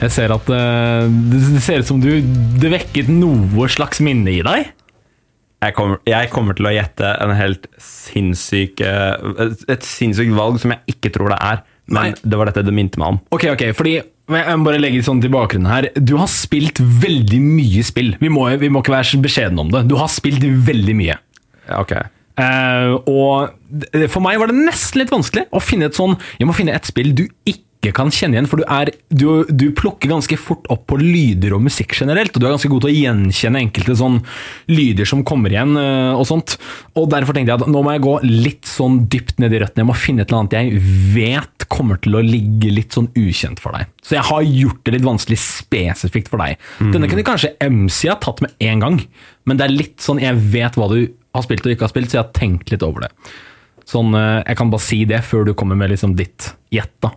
Jeg ser at uh, det ser ut som du Det vekket noe slags minne i deg. jeg, kommer, jeg kommer til å gjette en helt sinnssyk eh, et- sinnssykt valg som jeg ikke tror det er. Men Nei. det var dette det minte meg om. Ok, ok, fordi jeg må bare legge litt sånn til bakgrunnen her. Du har spilt veldig mye spill. Vi må, vi må ikke være så beskjedne om det. Du har spilt veldig mye. Ok. Uh, og for meg var det nesten litt vanskelig å finne et sånn Jeg må finne et spill du ikke kan kjenne igjen, for du, er, du, du plukker ganske fort opp på lyder og musikk generelt, og du er ganske god til å gjenkjenne enkelte sånn lyder som kommer igjen eh, og sånt. Og derfor tenkte jeg at nå må jeg gå litt sånn dypt ned i røttene. Jeg må finne et eller annet jeg vet kommer til å ligge litt sånn ukjent for deg. Så jeg har gjort det litt vanskelig spesifikt for deg. Denne kunne kanskje MC ha tatt med en gang, men det er litt sånn jeg vet hva du har spilt og ikke har spilt, så jeg har tenkt litt over det. Sånn, eh, Jeg kan bare si det før du kommer med liksom ditt gjett. da.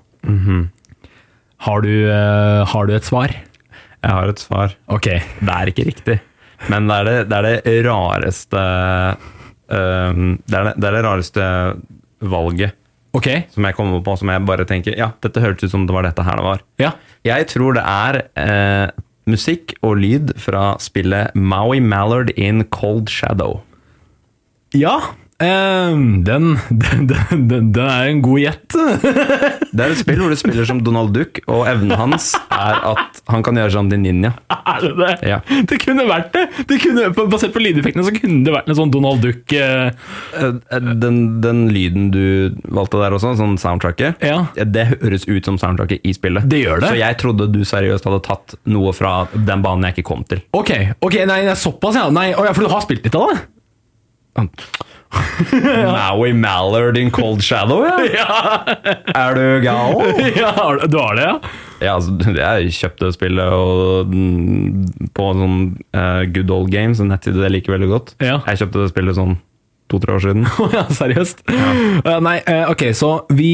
Har, du, uh, har du et svar? Jeg har et svar. Ok. Det er ikke riktig. Men det er det, det, er det rareste uh, det, er det er det rareste valget okay. som jeg kommer på, som jeg bare tenker Ja, dette hørtes ut som det var dette her det var. Ja. Jeg tror det er uh, musikk og lyd fra spillet Maui Mallard in Cold Shadow. Ja, Ehm, den, den, den, den, er en god gjett. Det er et spill hvor du spiller som Donald Duck, og evnen hans er at han kan gjøre sånn din ninja. Er det det? Ja. Det kunne vært det. det kunne, basert på lydeffektene så kunne det vært en sånn Donald Duck Eh, Den, den lyden du valgte der også, sånn soundtracket, Ja. det høres ut som soundtracket i spillet. Det gjør det. Så jeg trodde du seriøst hadde tatt noe fra den banen jeg ikke kom til. Ok, ok, nei, såpass, ja. Nei. For du har spilt litt av det? Maui Mallard in Cold Shadow, ja? Er du gal? ja, du- har det, ja? Ja, altså, jeg kjøpte spillet og, mm, på sånn uh, Good Old Games, en nettside jeg liker veldig godt. Ja. Jeg kjøpte det spillet sånn to-tre år siden. Ja, seriøst? Ja. nei, uh, ok, så vi,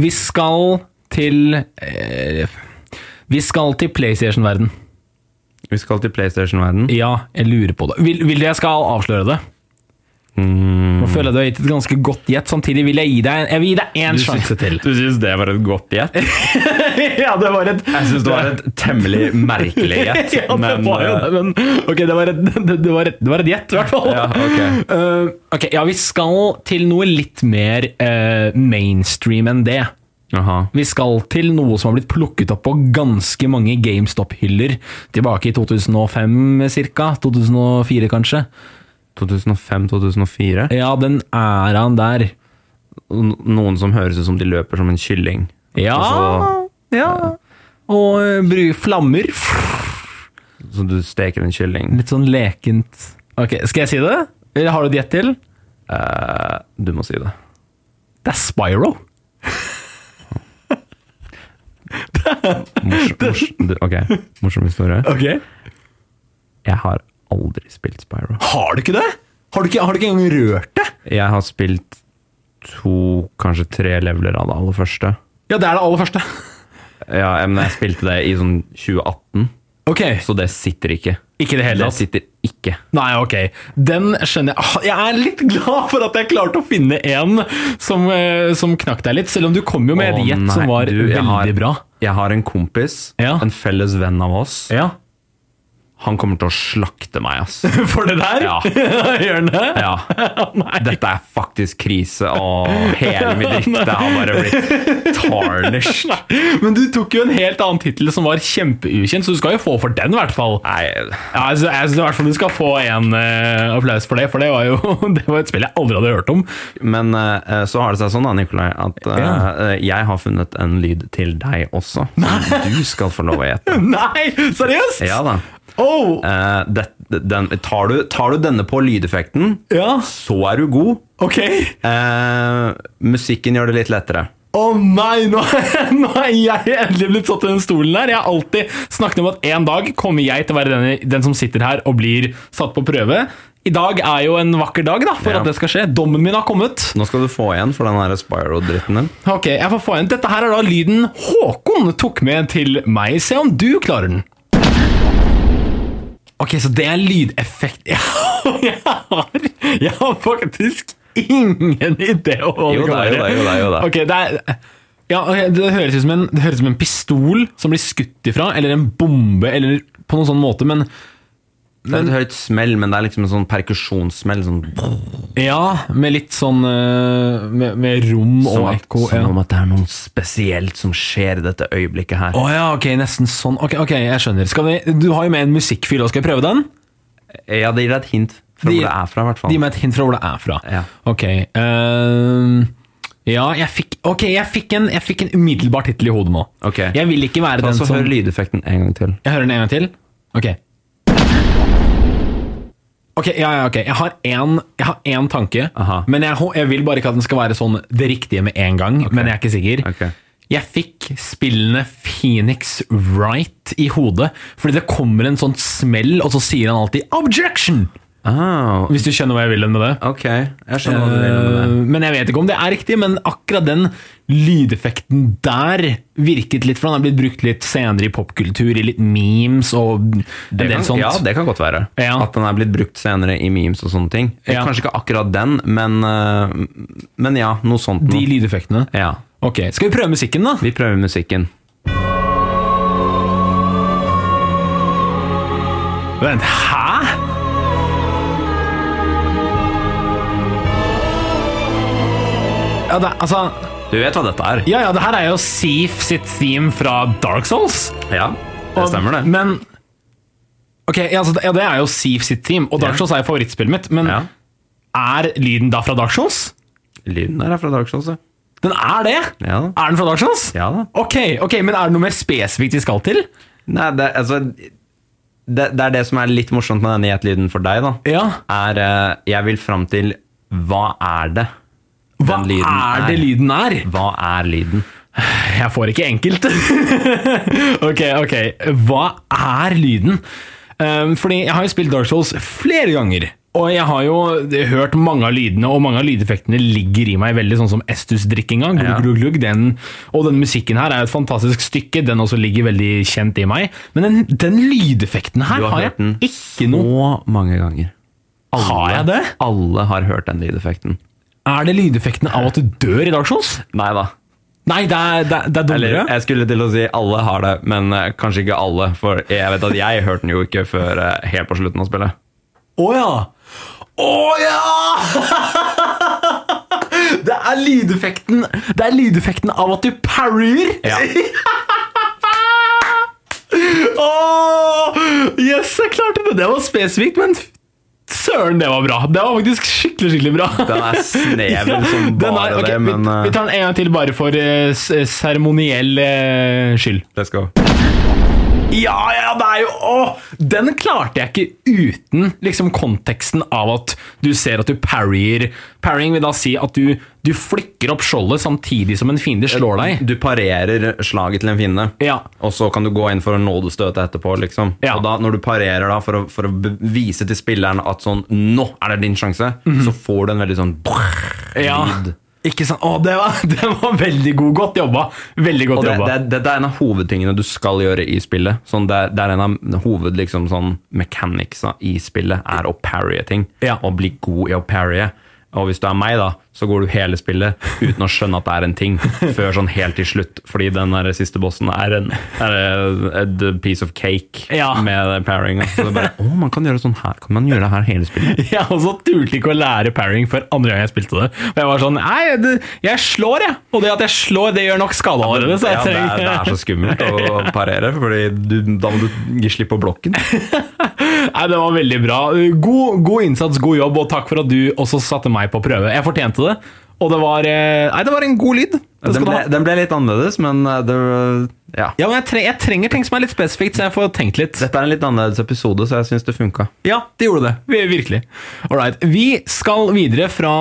vi skal til eh, Vi skal til PlayStation-verden. Vi skal til PlayStation-verden. Ja, jeg lurer på det. Vil, vil jeg skal avsløre det? Mm. Nå føler jeg du har gitt et ganske godt gjett. Samtidig vil jeg gi deg Jeg vil gi deg én sjanse til. Du syns det var et godt gjett? ja, det var et Jeg syns det var et temmelig merkelig gjett. ja, det men, var jo eh, det, men ok, det var et, det, det var et, det var et gjett, i hvert fall. Ja, okay. Uh, ok, ja, vi skal til noe litt mer uh, mainstream enn det. Aha. Vi skal til noe som har blitt plukket opp på ganske mange GameStop-hyller tilbake i 2005 ca. 2004 kanskje. 2005-2004. Ja, den æraen der. Noen som høres ut som de løper som en kylling. Ja, Så, ja. Og uh, flammer. så du steker en kylling. Litt sånn lekent. Ok, Skal jeg si det? Eller har du et gjett til? Uh, du må si det. Det er Spyro. Morsom, du- ok, morsom historie. Okay. Jeg har aldri spilt Spyro. Har du ikke det? Har du ikke, har du ikke engang rørt det? Jeg har spilt to, kanskje tre leveler av det aller første. Ja, det er det aller første. Ja, men jeg spilte det i sånn 2018, Ok, så det sitter ikke. ikke det hele Det tatt. sitter ikke. Nei, ok. Den skjønner jeg. Ah, Jeg er litt glad for at jeg klarte å finne en som, eh, som knakk deg litt, selv om du kom jo med et gjett som var du, veldig har- bra. Jeg har en kompis, Ja. en felles venn av oss. Ja. Han kommer til å slakte meg, ass. For det der? Ja. Gjør han det? Ja. Nei. Dette er faktisk krise, og hele mitt rykte har bare blitt tarnished. Men du tok jo en helt annen tittel som var kjempeukjent, så du skal jo få for den, i hvert fall. Nei, Ja, jeg synes i hvert fall du skal få en uh, applaus for det, for det var jo det var et spill jeg aldri hadde hørt om. men uh, så har det seg sånn da, Nikolai, at uh, Ja. jeg har funnet en lyd til deg også, som du skal få lov å gjette. Nei, seriøst? Ja da. Oh, Eh, det, den, tar, du, tar du denne på lydeffekten, ja, så er du god. ok. Eh, musikken gjør det litt lettere. Å nei, nå, nå er jeg endelig blitt satt i den stolen her. Jeg har alltid snakket om at en dag kommer jeg til å være den, den som sitter her og blir satt på prøve. I dag er jo en vakker dag da, for Ja. at det skal skje. Dommen min har kommet. Nå skal du få igjen for den Spyro-dritten din. Ok, jeg får få igjen. Dette her er da lyden Håkon tok med til meg. Se om du klarer den. Ok, så det er lydeffekt. Jeg har, jeg har faktisk ingen idé om hva Jo da, jo da, være. jo da, jo da. Ok, det er... Ja, okay, det høres ut som en, det høres ut som en pistol som blir skutt ifra, eller en bombe, eller på noen sånn måte, men Det er et høyt smell, men det er liksom en sånn perkusjonssmell. Sånn, ja, med litt sånn eh, med, med rom og at, ekko. som ja. om at det er noe spesielt som skjer i dette øyeblikket her. Å ja, ok, nesten sånn. Ok, ok, jeg skjønner. Vi, du har jo med en musikkfil, og skal jeg prøve den? Ja, det gir deg et hint fra de, hvor det er fra, i hvert fall. Gi meg et hint fra hvor det er fra. Ja. Ok. Uh, ja, jeg fikk, ok, jeg fikk, en, jeg fikk en umiddelbar tittel i hodet nå. Ok. Jeg vil ikke være Ta den så som Hør lydeffekten en gang til. Jeg hører den en gang til. Ok. Ok, ja, ja, ok. Jeg har én, jeg har én tanke, Aha. men jeg, jeg vil bare ikke at den skal være sånn det riktige med en gang. Men jeg er ikke sikker. Okay. Jeg fikk spillene Phoenix Wright i hodet, fordi det kommer en sånn smell, og så sier han alltid 'objection'! Ah, Hvis du skjønner hva jeg vil med det. ok, jeg skjønner hva du vil med det. Eh, Men jeg vet ikke om det er riktig, men akkurat den lydeffekten der virket litt, for den har blitt brukt litt senere i popkultur, i litt memes og Det kan, sånt. ja, det kan godt være. Ja. At den er blitt brukt senere i memes og sånne ting. Ja. Kanskje ikke akkurat den, men, eh, men ja, noe sånt De lydeffektene. Ja. Ok, Skal vi prøve musikken, da? Vi prøver musikken. Vent, hæ? Ja, det, altså, Du vet hva dette er? ja, ja, det her er jo Seaf sitt theme fra Dark Souls. Ja, det Og- stemmer det. Men Ok, ja, altså, ja, det er jo Seaf sitt theme, og Dark. Souls er jo favorittspillet mitt. Men Ja. er lyden da fra Dark Souls? Lyden der er fra Dark Souls, ja. Den er det! Ja da. Er den fra Dark Souls? Ja da. Ok, ok, men er det noe mer spesifikt vi skal til? Nei, det, altså, det, det er det som er litt morsomt med denne gjetlyden for deg, da. Ja. Er eh, Jeg vil fram til Hva er det Hva den er det lyden er? Hva er lyden? Jeg får ikke enkelt. ok, ok. Hva er lyden? Um, fordi jeg har jo spilt Dark Souls flere ganger. Og jeg har jo hørt mange av lydene, og mange av lydeffektene ligger i meg veldig sånn som Estus-drikkinga. Glug, glug, glugg. Den, og den musikken her er et fantastisk stykke. Den også ligger veldig kjent i meg. Men den, den lydeffekten her Du har har, hørt den jeg ikke noe Så mange ganger. Har jeg det? Alle har hørt den lydeffekten. Er det lydeffekten av at du dør i Dark Souls? Nei da. Nei, det er, det, er- det er Eller jeg skulle til å si alle har det, men uh, kanskje ikke alle. For jeg vet at jeg hørte den jo ikke før uh, helt på slutten av spillet. Å ja! Å ja! Det er lydeffekten Det er lydeffekten av at du parryer! Ja. Åh, yes, jeg klarte det! Det var spesifikt, men søren, det var bra. Det var faktisk skikkelig skikkelig bra. Den er snever som bare okay, det, men vi, eh, vi tar den en gang til bare for seremoniell uh, seremoniell eh, skyld. let's go. Ja, ja, det er jo åh, Den klarte jeg ikke uten liksom konteksten av at du ser at du parryer. Parrying vil da si at du, du flikker opp skjoldet samtidig som en fiende slår deg. Du parerer slaget til en fiende, Ja. og så kan du gå inn for å nådestøte etterpå. liksom. Ja. Og da, Når du parerer da, for å, for å vise til spilleren at sånn, nå er det din sjanse, så får du en veldig sånn Mhm. Ja. Ikke sant? Å, det var, det var veldig god. Godt jobba. Veldig godt Og det, jobba. det, det, det er en av hovedtingene du skal gjøre i spillet. Sånn, det, er- det er en av hoved liksom, sånn, mechanicsa i spillet, er å parrye ting. Ja. Og bli god i å parrye. Og hvis du er meg, da, så går du hele spillet uten å skjønne at det er en ting, før sånn helt til slutt. Fordi den der siste bossen er en er et piece of cake Ja. med pairing. Så det er bare, å, man kan gjøre sånn her. Kan man gjøre det her hele spillet? Jeg også turte ikke å lære pairing før andre gang jeg spilte det. For jeg var sånn Nei, det, jeg slår, jeg! Og det at jeg slår, det gjør nok skade allerede. Så jeg Ja, det, er, det er så skummelt å parere, Fordi du, da må du gi slipp på blokken. Nei, det var veldig bra. God, god innsats, god jobb, og takk for at du også satte meg på prøve. Jeg fortjente det. Og det var, eh, nei, det var en god lyd. Den ble, den ble litt annerledes, men det det, ja. Ja, men jeg, tre, jeg trenger ting som er litt spesifikt, så jeg får tenkt litt. Dette er en litt annerledes episode, så jeg syns det funka. Ja, det gjorde det. Virkelig. Alright. Vi skal videre fra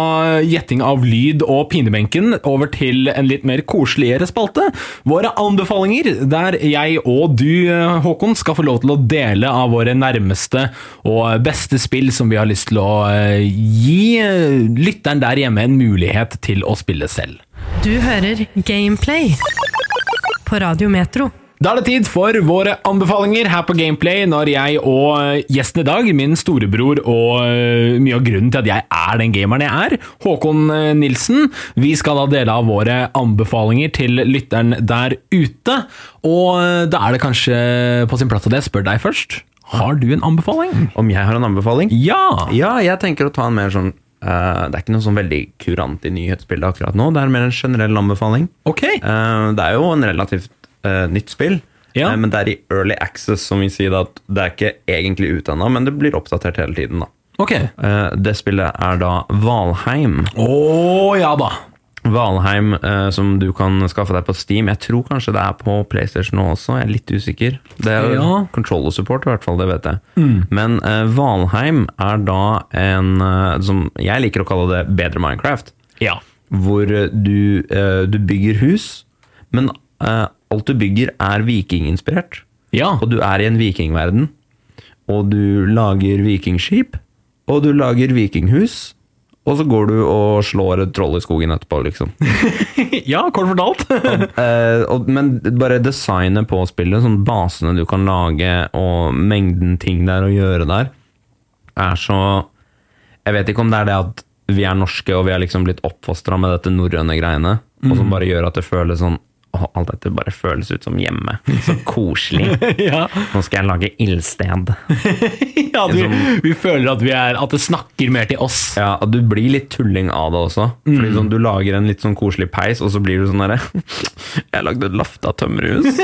gjetting av lyd og pinebenken over til en litt mer koseligere spalte. Våre anbefalinger, der jeg og du, Håkon, skal få lov til å dele av våre nærmeste og beste spill som vi har lyst til å eh, gi eh, lytteren der hjemme en mulighet til å spille selv. Du hører Gameplay på Radio Metro. Da er det tid for våre anbefalinger her på Gameplay, når jeg og eh, gjesten i dag, min storebror og eh, mye av grunnen til at jeg er den gameren jeg er, Håkon eh, Nilsen, vi skal da dele av våre anbefalinger til lytteren der ute. Og da er det kanskje på sin plass at jeg spør deg først. Har du en anbefaling? Om jeg har en anbefaling? Ja! Ja, jeg tenker å ta en mer sånn Det er ikke noe sånn veldig kurant i nyhetsbildet akkurat nå. Det er mer en generell anbefaling. Okay. Eh, det er jo en relativt eh, nytt spill, Ja. eh, men det er i early access, som vil si at det er ikke egentlig ute ennå, men det blir oppdatert hele tiden. da. Okay. Eh, det spillet er da Valheim. Å ja da. Valheim eh, som du kan skaffe deg på Steam. Jeg tror kanskje det er på PlayStation nå også, jeg er litt usikker. Det er Ja. controller support i hvert fall, det vet jeg. Men eh, Valheim er da en, eh, som jeg liker å kalle det, bedre Minecraft. Ja. Hvor eh, du, eh, du bygger hus, men alt du bygger er vikinginspirert. Ja. Og du er i en vikingverden, og du lager vikingskip, og du lager vikinghus, og så går du og slår et troll i skogen etterpå, liksom. ja, kort fortalt. Eh, men bare designet på spillet, sånn basene du kan lage, og mengden ting der å gjøre der, er så Jeg vet ikke om det er det at vi er norske og vi har liksom blitt oppfostra med dette norrøne greiene, og som bare gjør at det føles sånn Åh, alt dette bare føles ut som hjemme. Så koselig. ja. Nå skal jeg lage ildsted. ja du, vi føler at, vi er, at det snakker mer til oss. Ja, og du blir litt tulling av det også. Fordi sånn, Du lager en litt sånn koselig peis, og så blir du sånn derre Jeg lagde et lafta tømmerhus.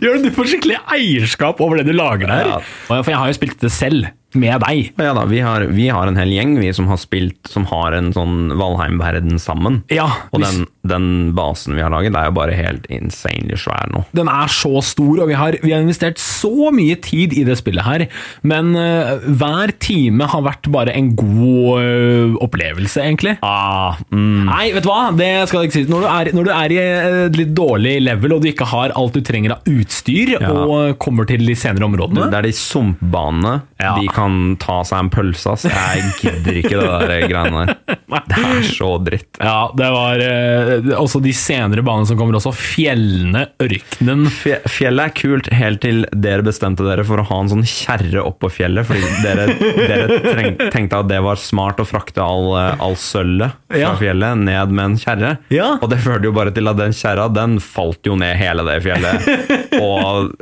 du, du får skikkelig eierskap over det du lager der. Ja. For jeg har jo spilt det selv, med deg. Ja da, vi har, vi har en hel gjeng vi som har spilt Som har en sånn Valheim-verden sammen. Ja, Og hvis- den, den basen vi har laget, det er jo bare helt insanely svær nå. Den er så stor, og vi har, vi har investert så mye tid i det spillet her. Men uh, hver time har vært bare en god uh, opplevelse, egentlig. Ah, mm. Nei, vet du hva? Det skal jeg ikke si. Når du er, når du er i et litt dårlig level, og du ikke har alt du trenger av utstyr, Ja. og kommer til de senere områdene Det er de sumpbanene. Ja. De kan ta seg en pølse, ass. Jeg gidder ikke det der greiene der. Det er så dritt. Ja, det var eh, også de senere banene som kommer også. Fjellene, ørkenen. Fje- Fjellet er kult helt til dere bestemte dere for å ha en sånn kjerre oppå fjellet, fordi dere, dere treng, tenkte at det var smart å frakte all, eh, all sølvet fra Ja. fjellet ned med en kjerre. Ja. Og det førte jo bare til at den kjerra den falt jo ned hele det fjellet, og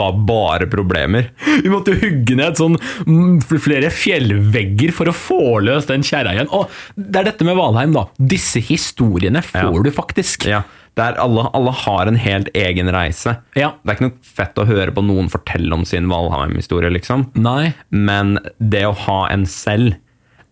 var bare problemer. Vi måtte jo hugge ned et sånn flere fjellvegger for å få løs den kjerra igjen. Og det er dette med Valheim, da. Disse historiene får Ja. du faktisk. Ja, der alle, alle har en helt egen reise. Ja. Det er ikke noe fett å høre på noen fortelle om sin Valheim-historie, liksom. Nei. Men det å ha en selv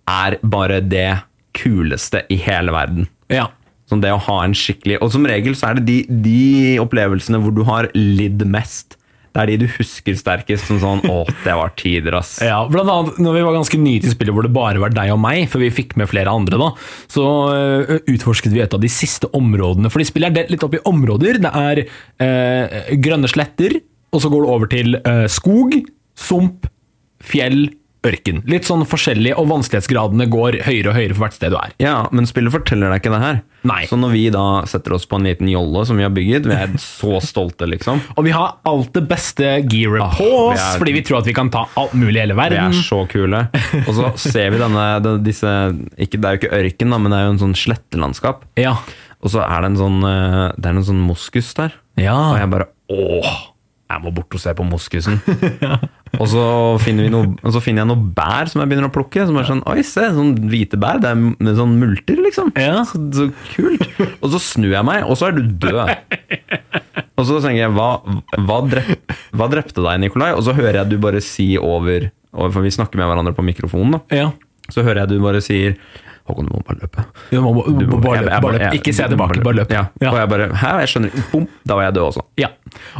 er bare det kuleste i hele verden. Ja. Som det å ha en skikkelig Og som regel så er det de, de opplevelsene hvor du har lidd mest. Det er de du husker sterkest. Som sånn Å, det var tider, ass. Ja, blant annet når vi var ganske nye til spillet hvor det bare var deg og meg, for vi fikk med flere andre, da, så uh, utforsket vi et av de siste områdene. Fordi spillet er delt litt opp i områder. Det er uh, grønne sletter, og så går det over til uh, skog, sump, fjell, ørken. Litt sånn forskjellig, og vanskelighetsgradene går høyere og høyere for hvert sted du er. Ja, men spillet forteller deg ikke det her. Nei. Så når vi da setter oss på en liten jolle som vi har bygget, vi er så stolte, liksom. Og vi har alt det beste gearet Ah, på vi oss, er- fordi vi tror at vi kan ta alt mulig i hele Vi verden. er så kule. Og så ser vi denne, disse ikke, Det er jo ikke ørken, da, men det er jo en sånn slettelandskap. Ja. Og så er det en sånn, eh, det er en sånn moskus der. Ja. Og jeg bare åh, jeg må bort og se på moskusen. Og så finner, vi noe, så finner jeg noe bær som jeg begynner å plukke. Som er sånn, oi se, sånn hvite bær. Det er sånn multer, liksom. Ja. Så, så kult. Og så snur jeg meg, og så er du død. Og så tenker jeg, hva, hva, drep, hva drepte deg, Nikolai? Og så hører jeg du bare si over, over For vi snakker med hverandre på mikrofonen, da. ja. Så hører jeg du bare sier Håkon, du må bare løpe. Du må, Du må- bare løp, bare løp. Ikke se tilbake, bare løp. Ja. Ja. Og jeg bare Hæ, jeg skjønner ikke. Bom! Da var jeg død også. Ja.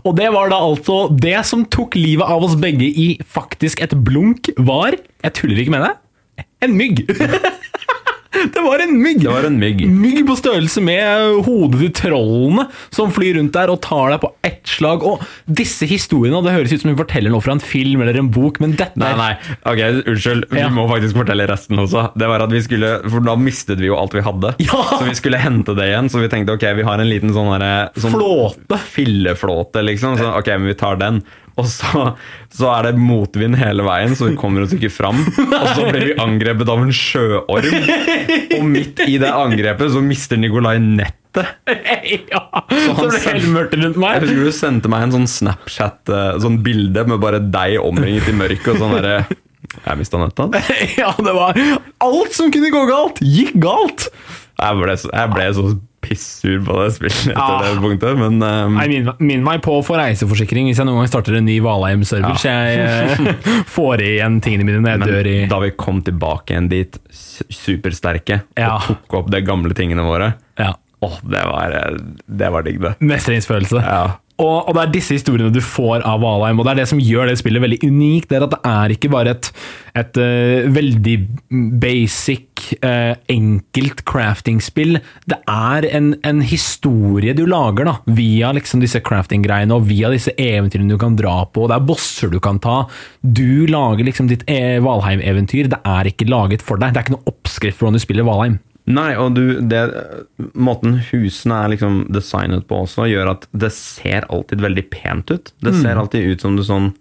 Og det var da altså Det som tok livet av oss begge i faktisk et blunk, var Jeg tuller ikke med deg. En mygg! det var en mygg! Det var en mygg. Mygg på størrelse med hodet til trollene som flyr rundt der og tar deg på ett slag. Og disse historiene, det høres ut som vi forteller noe fra en film eller en bok, men dette Nei, nei, ok, unnskyld. Vi Ja. må faktisk fortelle resten også. Det var at vi skulle, For da mistet vi jo alt vi hadde. Ja. Så vi skulle hente det igjen. Så vi tenkte ok, vi har en liten sånn, herre- sånn Flåte. Filleflåte, liksom. Så ok, men vi tar den. Og så, så er det motvind hele veien, så vi kommer oss ikke fram. Og så blir vi angrepet av en sjøorm. Og midt i det angrepet så mister Nikolai nettet. ja. Så, så ble det helt mørkt rundt meg. Jeg husker du sendte meg en sånn Snapchat, eh, sånn bilde med bare deg omringet i mørket og sånn derre Jeg mista nettet. ja, det var Alt som kunne gå galt, gikk galt! Jeg ble, så- jeg ble så pissur på det spillet etter Ah. det punktet, men um... Nei, minn meg på å få reiseforsikring hvis jeg noen gang starter en ny Valheim-server, så jeg uh, får igjen tingene mine når jeg men dør i da vi kom tilbake igjen dit, supersterke, Ja. og tok opp de gamle tingene våre ja, oh, det var, eh, det var digg, det. mestringsfølelse. Ja. Og, og det er disse historiene du får av Valheim, og det er det som gjør det spillet veldig unikt. Det er at det er ikke bare et, et uh, veldig basic, uh, enkelt crafting-spill. Det er en, en historie du lager da, via liksom disse crafting-greiene og via disse eventyrene du kan dra på. Det er bosser du kan ta. Du lager liksom ditt e Valheim-eventyr. Det er ikke laget for deg. Det er ikke noe oppskrift for hvordan du spiller Valheim. Nei, og du, det, måten husene er liksom designet på også, gjør at det ser alltid veldig pent ut. Det Mm. ser alltid ut som du sånn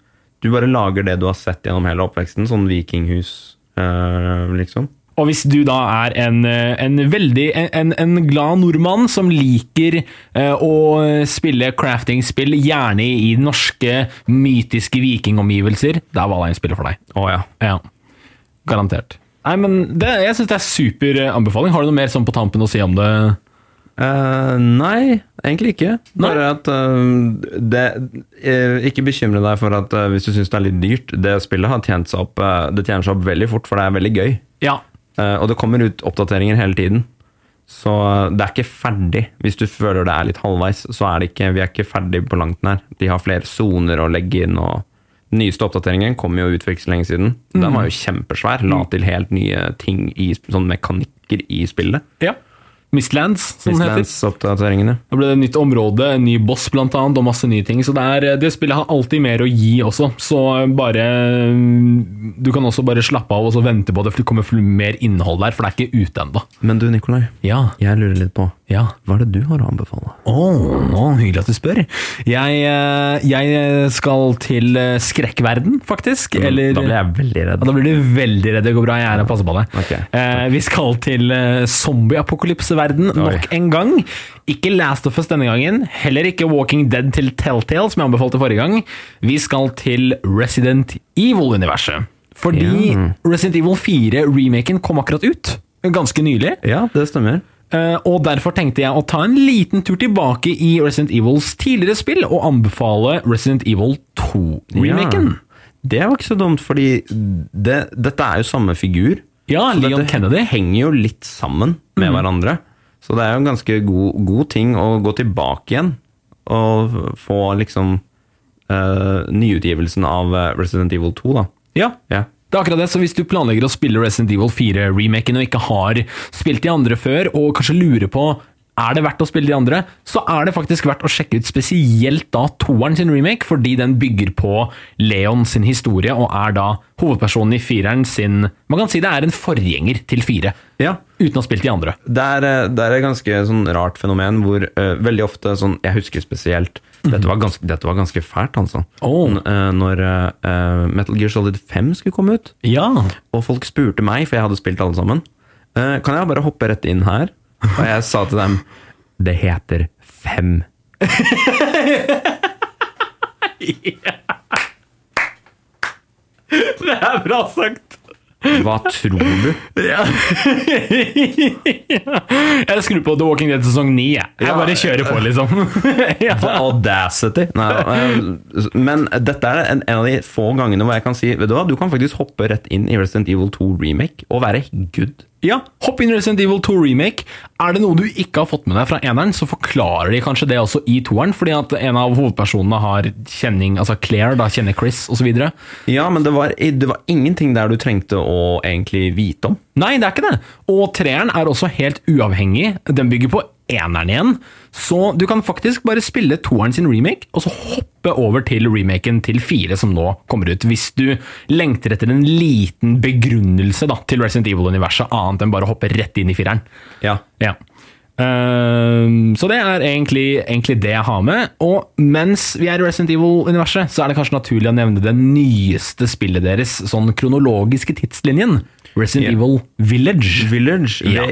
Du bare lager det du har sett gjennom hele oppveksten, sånn vikinghus, øh, liksom. Og hvis du da er en, eh, en veldig en, en glad nordmann som liker eh, å spille crafting-spill, gjerne i norske mytiske vikingomgivelser, da er Valheim spillet for deg. Å ja. Ja, garantert. Nei, men det, Jeg syns det er super eh, anbefaling. Har du noe mer sånn på tampen å si om det? Uh, nei, egentlig ikke. Bare at uh, det, Ikke bekymre deg for at hvis du syns det er litt dyrt. Det spillet har tjent seg opp Det tjener seg opp veldig fort, for det er veldig gøy. Ja. Og det kommer ut oppdateringer hele tiden. Så det er ikke ferdig. Hvis du føler det er litt halvveis, så er det ikke, vi er ikke ferdig på langt nær. De har flere soner å legge inn. og Den nyeste oppdateringen kom jo ut for ikke så lenge siden. Den var jo kjempesvær. La til helt nye ting i sånn mekanikker i spillet. ja. Mistlands, som den heter. Da ble det et nytt område, en ny boss blant annet, og masse nye ting. Så det, er, det spillet har alltid mer å gi også. Så bare Du kan også bare slappe av og så vente på det, for det kommer mer innhold der, for det er ikke ute ennå. Men du, Nikolai. Ja. Jeg lurer litt på Ja. Hva er det du har å anbefale? Oh, hyggelig at du spør. Jeg, eh, jeg skal til eh, skrekkverden, faktisk. Eller Da blir jeg veldig redd. da blir du veldig redd. Det går bra, jeg er her og passer på deg. Okay. eh, vi skal til zombieapokalypseverden zombie-apokalypseverden nok en gang. Ikke Last of Us denne gangen. Heller ikke Walking Dead til Telltale, som jeg anbefalte forrige gang. Vi skal til Resident Evil-universet. Fordi yeah. Resident Evil 4-remaken kom akkurat ut. Ganske nylig. Ja, det stemmer. Eh, og derfor tenkte jeg å ta en liten tur tilbake i Resident Evils tidligere spill og anbefale Resident Evil 2-remaken. Det var ikke så dumt, fordi det, dette er jo samme figur. Ja, Så Leon dette Kennedy. henger jo litt sammen med hverandre. Så det er jo en ganske god, god ting å gå tilbake igjen og få liksom uh, nyutgivelsen av eh, Resident Evil 2, da. Ja, Ja. Det er akkurat det. Så hvis du planlegger å spille Resident Evil 4-remaken og ikke har spilt de andre før, og kanskje lurer på er det verdt å spille de andre, så er det faktisk verdt å sjekke ut spesielt da toeren sin remake, fordi den bygger på Leon sin historie, og er da hovedpersonen i fireren sin Man kan si det er en forgjenger til fire, ja. uten å ha spilt de andre. Det er, eh, det er et ganske sånn rart fenomen hvor uh, veldig ofte sånn Jeg husker spesielt dette, var ganske, dette var ganske fælt, altså. Oh. Når uh, Metal Gear Solid 5 skulle komme ut, Ja. og folk spurte meg, for jeg hadde spilt alle sammen Kan jeg bare hoppe rett inn her? Og jeg sa til dem Det heter fem. Det er bra sagt! Hva tror du? Ja. Jeg skrur på The Walking Dead sesong 9. Jeg, jeg bare kjører på, liksom. ja. Audacity. Nei, men dette er en, en av de få gangene hvor jeg kan si Vet du hva, du kan faktisk hoppe rett inn i Resident Evil 2 remake og være good. Ja, hopp inn i Resident Evil 2 Remake. Er det noe du ikke har fått med deg fra eneren, så forklarer de kanskje det også i toeren, fordi at en av hovedpersonene har kjenning, altså Claire da kjenner Chris, osv. Ja, men det var, det var ingenting der du trengte å egentlig vite om. Nei, det er ikke det. Og treeren er også helt uavhengig. Den bygger på eneren igjen. Så du kan faktisk bare spille toeren sin remake, og så hoppe over til remaken til fire som nå kommer ut. Hvis du lengter etter en liten begrunnelse da, til Resident Evil-universet, annet enn bare å hoppe rett inn i fireren. Ja. Ja. Ehm, så det er egentlig, egentlig det jeg har med. Og mens vi er i Resident Evil-universet, så er det kanskje naturlig å nevne det nyeste spillet deres, sånn kronologiske tidslinjen. Resident yeah. Evil Village. Village. Ja.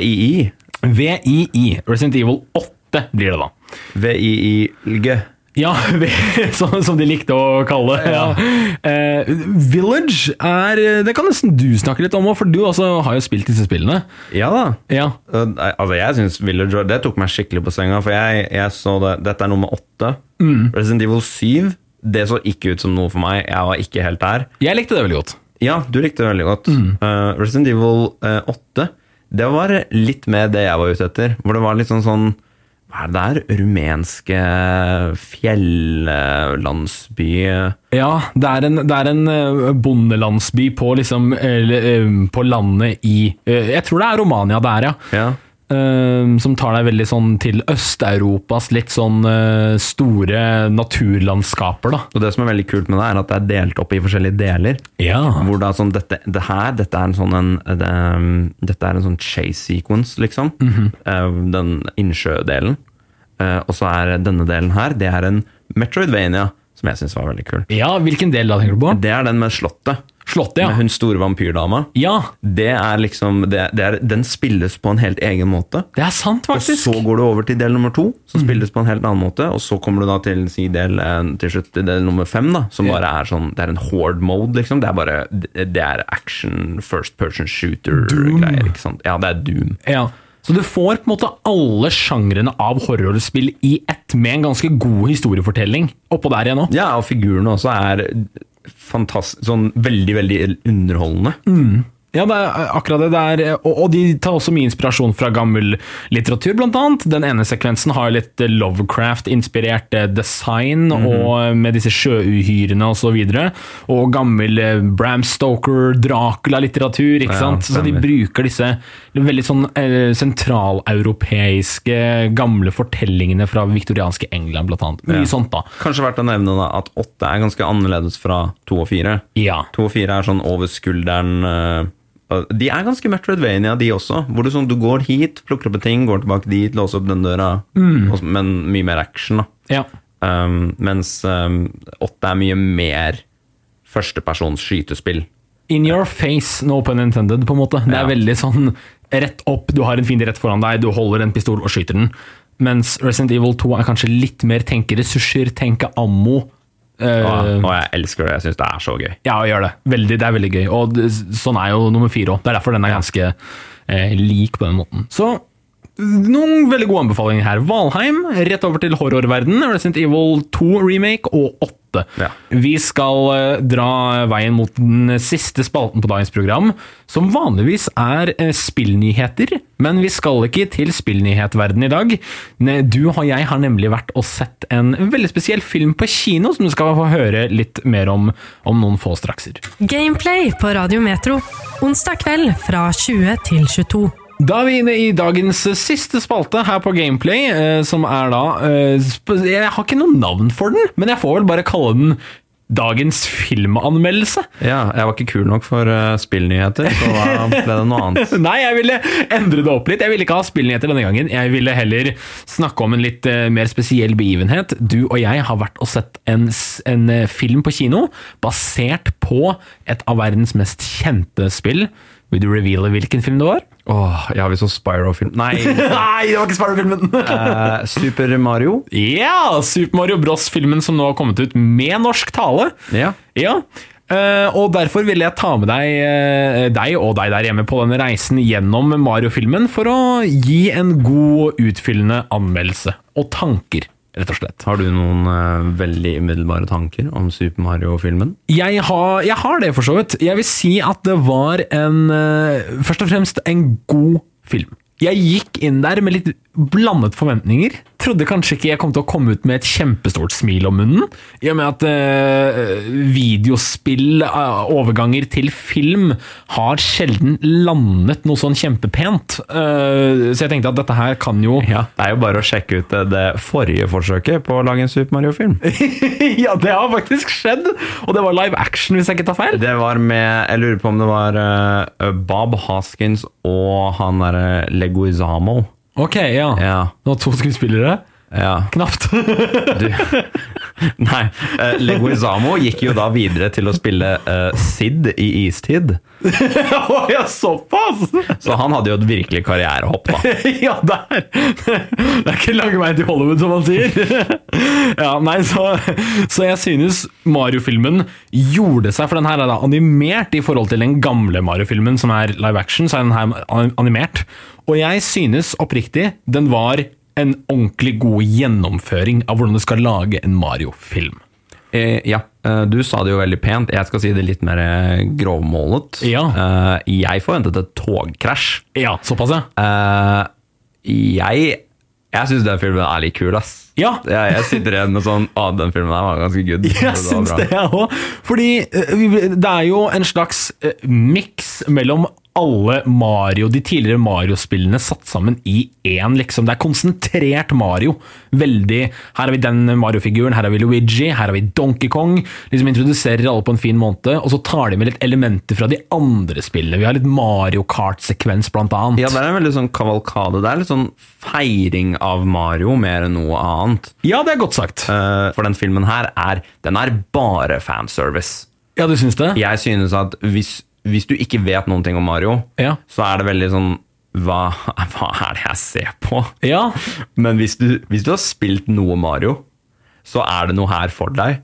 VII. Resident Evil 8 blir det da. VII-G. Ja, som, som de likte å kalle det. Ja. Eh, Village er Det kan nesten du snakke litt om òg, for du har jo spilt disse spillene. Ja da. Ja. Uh, Altså, jeg syns Village Det tok meg skikkelig på senga, for jeg, jeg så det Dette er nummer åtte. Resident Evil 7. Det så ikke ut som noe for meg. Jeg var ikke helt der. Jeg likte det veldig godt. Ja, du likte det veldig godt. Uh, Resident Evil uh, 8, det var litt mer det jeg var ute etter. Hvor det var litt sånn sånn Hva er det der? Rumenske fjellandsby Ja, det er en, det er en eh, bondelandsby på, liksom, eller, eh, på landet i eh, Jeg tror det er Romania det er, ja. Ja. Eh, som tar deg veldig sånn til Øst-Europas litt sånn uh, store naturlandskaper, da. Og det som er veldig kult med det, er at det er delt opp i forskjellige deler. Ja. Hvor da sånn, dette, det her, dette er en sånn en, det, Dette er en sånn chase sequence, liksom. Eh, den innsjødelen. Eh, og så er denne delen her, det er en Metroidvania, som jeg syns var veldig kul. ja, hvilken del da tenker du på? Det er den med slottet. Slottet, ja. med hun store vampyrdama. Ja, Det er liksom det, det er, Den spilles på en helt egen måte. det er sant, faktisk. Og så går du over til del nummer to, som Mm. spilles på en helt annen måte. Og så kommer du da til si del, eh, til slutt til del nummer fem, da, som bare er sånn Det er en horde mode, liksom. Det er bare Det er action, first person shooter-greier. ikke sant? Ja, det er Doom. Ja. Så du får på en måte alle sjangrene av horrorspill i ett, med en ganske god historiefortelling oppå der igjen òg. Ja, og figurene også er fantastisk Sånn veldig, veldig underholdende. Ja, det er akkurat det. det er, og, og de tar også mye inspirasjon fra gammel litteratur, blant annet. Den ene sekvensen har litt Lovecraft-inspirert eh, design, og med disse sjøuhyrene og så videre. Og gammel eh, Bram Stoker, Dracula-litteratur, ikke Ja, sant. så de bruker disse veldig sånn eh, sentraleuropeiske gamle fortellingene fra viktorianske England, blant annet. Mye Ja. sånt, da. Kanskje verdt å nevne da at åtte er ganske annerledes fra to og fire. Ja. To og fire er sånn over skulderen eh, De er ganske Metroidvania, de også. Hvor du, sånn, du går hit, plukker opp en ting, går tilbake dit, låser opp den døra. og så- men mye mer action, da. ja. Um, mens um, åtte er mye mer førstepersons skytespill. In your face, no pun intended, på en måte. Det er Ja. veldig sånn rett opp, du har en fiende rett foran deg, du holder en pistol og skyter den. Mens Resident Evil 2 er kanskje litt mer tenke ressurser, tenke ammo. Uh, Og, og jeg elsker det. Jeg syns det er så gøy. ja, jeg gjør det. Veldig, det er veldig gøy. Og det, sånn er jo nummer fire òg. Det er derfor den er ganske eh, lik på den måten. Så noen veldig gode anbefalinger her. Valheim, rett over til horrorverden. Resident Evil 2 remake og 8. Ja. Vi skal eh, dra veien mot den siste spalten på dagens program, som vanligvis er eh, spillnyheter. Men vi skal ikke til spillnyhetverden i dag. Du og jeg har nemlig vært og sett en veldig spesiell film på kino, som du skal få høre litt mer om om noen få strakser. Gameplay på Radio Metro. Onsdag kveld fra 20 til 22. Da er vi inne i dagens siste spalte her på Gameplay, eh, som er da eh, Jeg har ikke noe navn for den, men jeg får vel bare kalle den Dagens filmanmeldelse. Ja, jeg var ikke kul nok for uh, spillnyheter, så da ble det noe annet. Nei, jeg ville endre det opp litt. Jeg ville ikke ha spillnyheter denne gangen. Jeg ville heller snakke om en litt eh, mer spesiell begivenhet. Du og jeg har vært og sett en, en eh, film på kino basert på et av verdens mest kjente spill. Vil du reveale hvilken film det var? Åh, ja, vi så Spyro-film Nei, Nei, det var ikke Spyro-filmen! uh, Super Mario. Ja! Super Mario Bros-filmen som nå har kommet ut med norsk tale. Ja. Ja, Uh, og derfor ville jeg ta med deg, uh, deg og deg der hjemme på denne reisen gjennom Mario-filmen for å gi en god, utfyllende anmeldelse og tanker, rett og slett. Har du noen uh, veldig umiddelbare tanker om Super Mario-filmen? Jeg har, jeg har det, for så vidt. Jeg vil si at det var en uh, Først og fremst en god film. Jeg gikk inn der med litt blandet forventninger. Trodde kanskje ikke jeg kom til å komme ut med et kjempestort smil om munnen. I og med at eh, videospill, eh, overganger til film, har sjelden landet noe sånn kjempepent. Eh, så jeg tenkte at dette her kan jo Ja, Det er jo bare å sjekke ut eh, det forrige forsøket på å lage en Super Mario-film. Ja, det har faktisk skjedd! Og det var live action, hvis jeg ikke tar feil. Det var med Jeg lurer på om det var uh, Bob Hoskins og han derre Leguizamo. Ok, ja. Ja. Du har to skuespillere. ja. Knapt. Du Nei. Uh, Leguizamo gikk jo da videre til å spille uh, Sid i Istid. Å ja, såpass! Så han hadde jo et virkelig karrierehopp, da. ja, der! Det er ikke lang vei til Hollywood, som man sier. ja, nei, så, så jeg synes Mario-filmen gjorde seg, for den her er da animert i forhold til den gamle Mario-filmen, som er live action, så er den her animert. Og jeg synes oppriktig den var en ordentlig god gjennomføring av hvordan du skal lage en Mario-film. Eh, ja, eh, du sa det jo veldig pent. Jeg skal si det litt mer eh, grovmålet. Ja. Eh, jeg forventet et togkrasj. Ja, såpass, ja. Eh, jeg jeg syns den filmen er litt kul, ass. Ja. Jeg, jeg sitter igjen med sånn Å, den filmen her var ganske good. Jeg var syns det, jeg òg. Fordi eh, det er jo en slags eh, miks mellom alle Mario, de tidligere Mario-spillene satt sammen i én, liksom. Det er konsentrert Mario. Veldig Her har vi den Mario-figuren, her har vi Luigi, her har vi Donkey Kong. Liksom Introduserer alle på en fin måte, og så tar de med litt elementer fra de andre spillene. Vi har litt Mario Kart-sekvens, blant annet. Ja, det er en veldig sånn kavalkade. Det er litt sånn feiring av Mario mer enn noe annet. Ja, det er godt sagt. Uh, for den filmen her er Den er bare fanservice. Ja, du syns det? Jeg synes at hvis, hvis du ikke vet noen ting om Mario, Ja. så er det veldig sånn hva, hva er det jeg ser på? Ja. Men hvis du, hvis du har spilt noe Mario, så er det noe her for deg.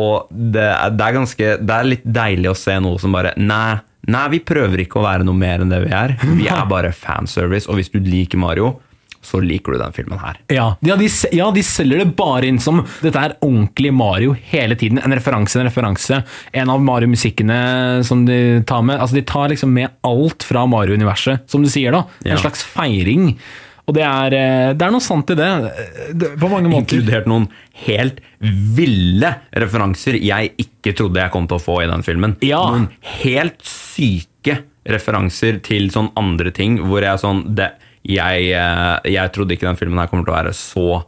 Og det er, det er ganske Det er litt deilig å se noe som bare Nei, nei, vi prøver ikke å være noe mer enn det vi er. Vi er bare fanservice, og hvis du liker Mario, så liker du den filmen her. Ja, ja, de, ja, de selger det bare inn som dette er ordentlig Mario hele tiden. En referanse, en referanse. En av Mario-musikkene som de tar med. Altså, de tar liksom med alt fra Mario-universet, som du sier, da. En Ja. slags feiring. Og det er, eh, det er noe sant i det. det på mange måter. Inkludert noen helt ville referanser jeg ikke trodde jeg kom til å få i den filmen. Ja. Noen helt syke referanser til sånn andre ting, hvor jeg sånn det, jeg, eh, jeg trodde ikke den filmen her kommer til å være så,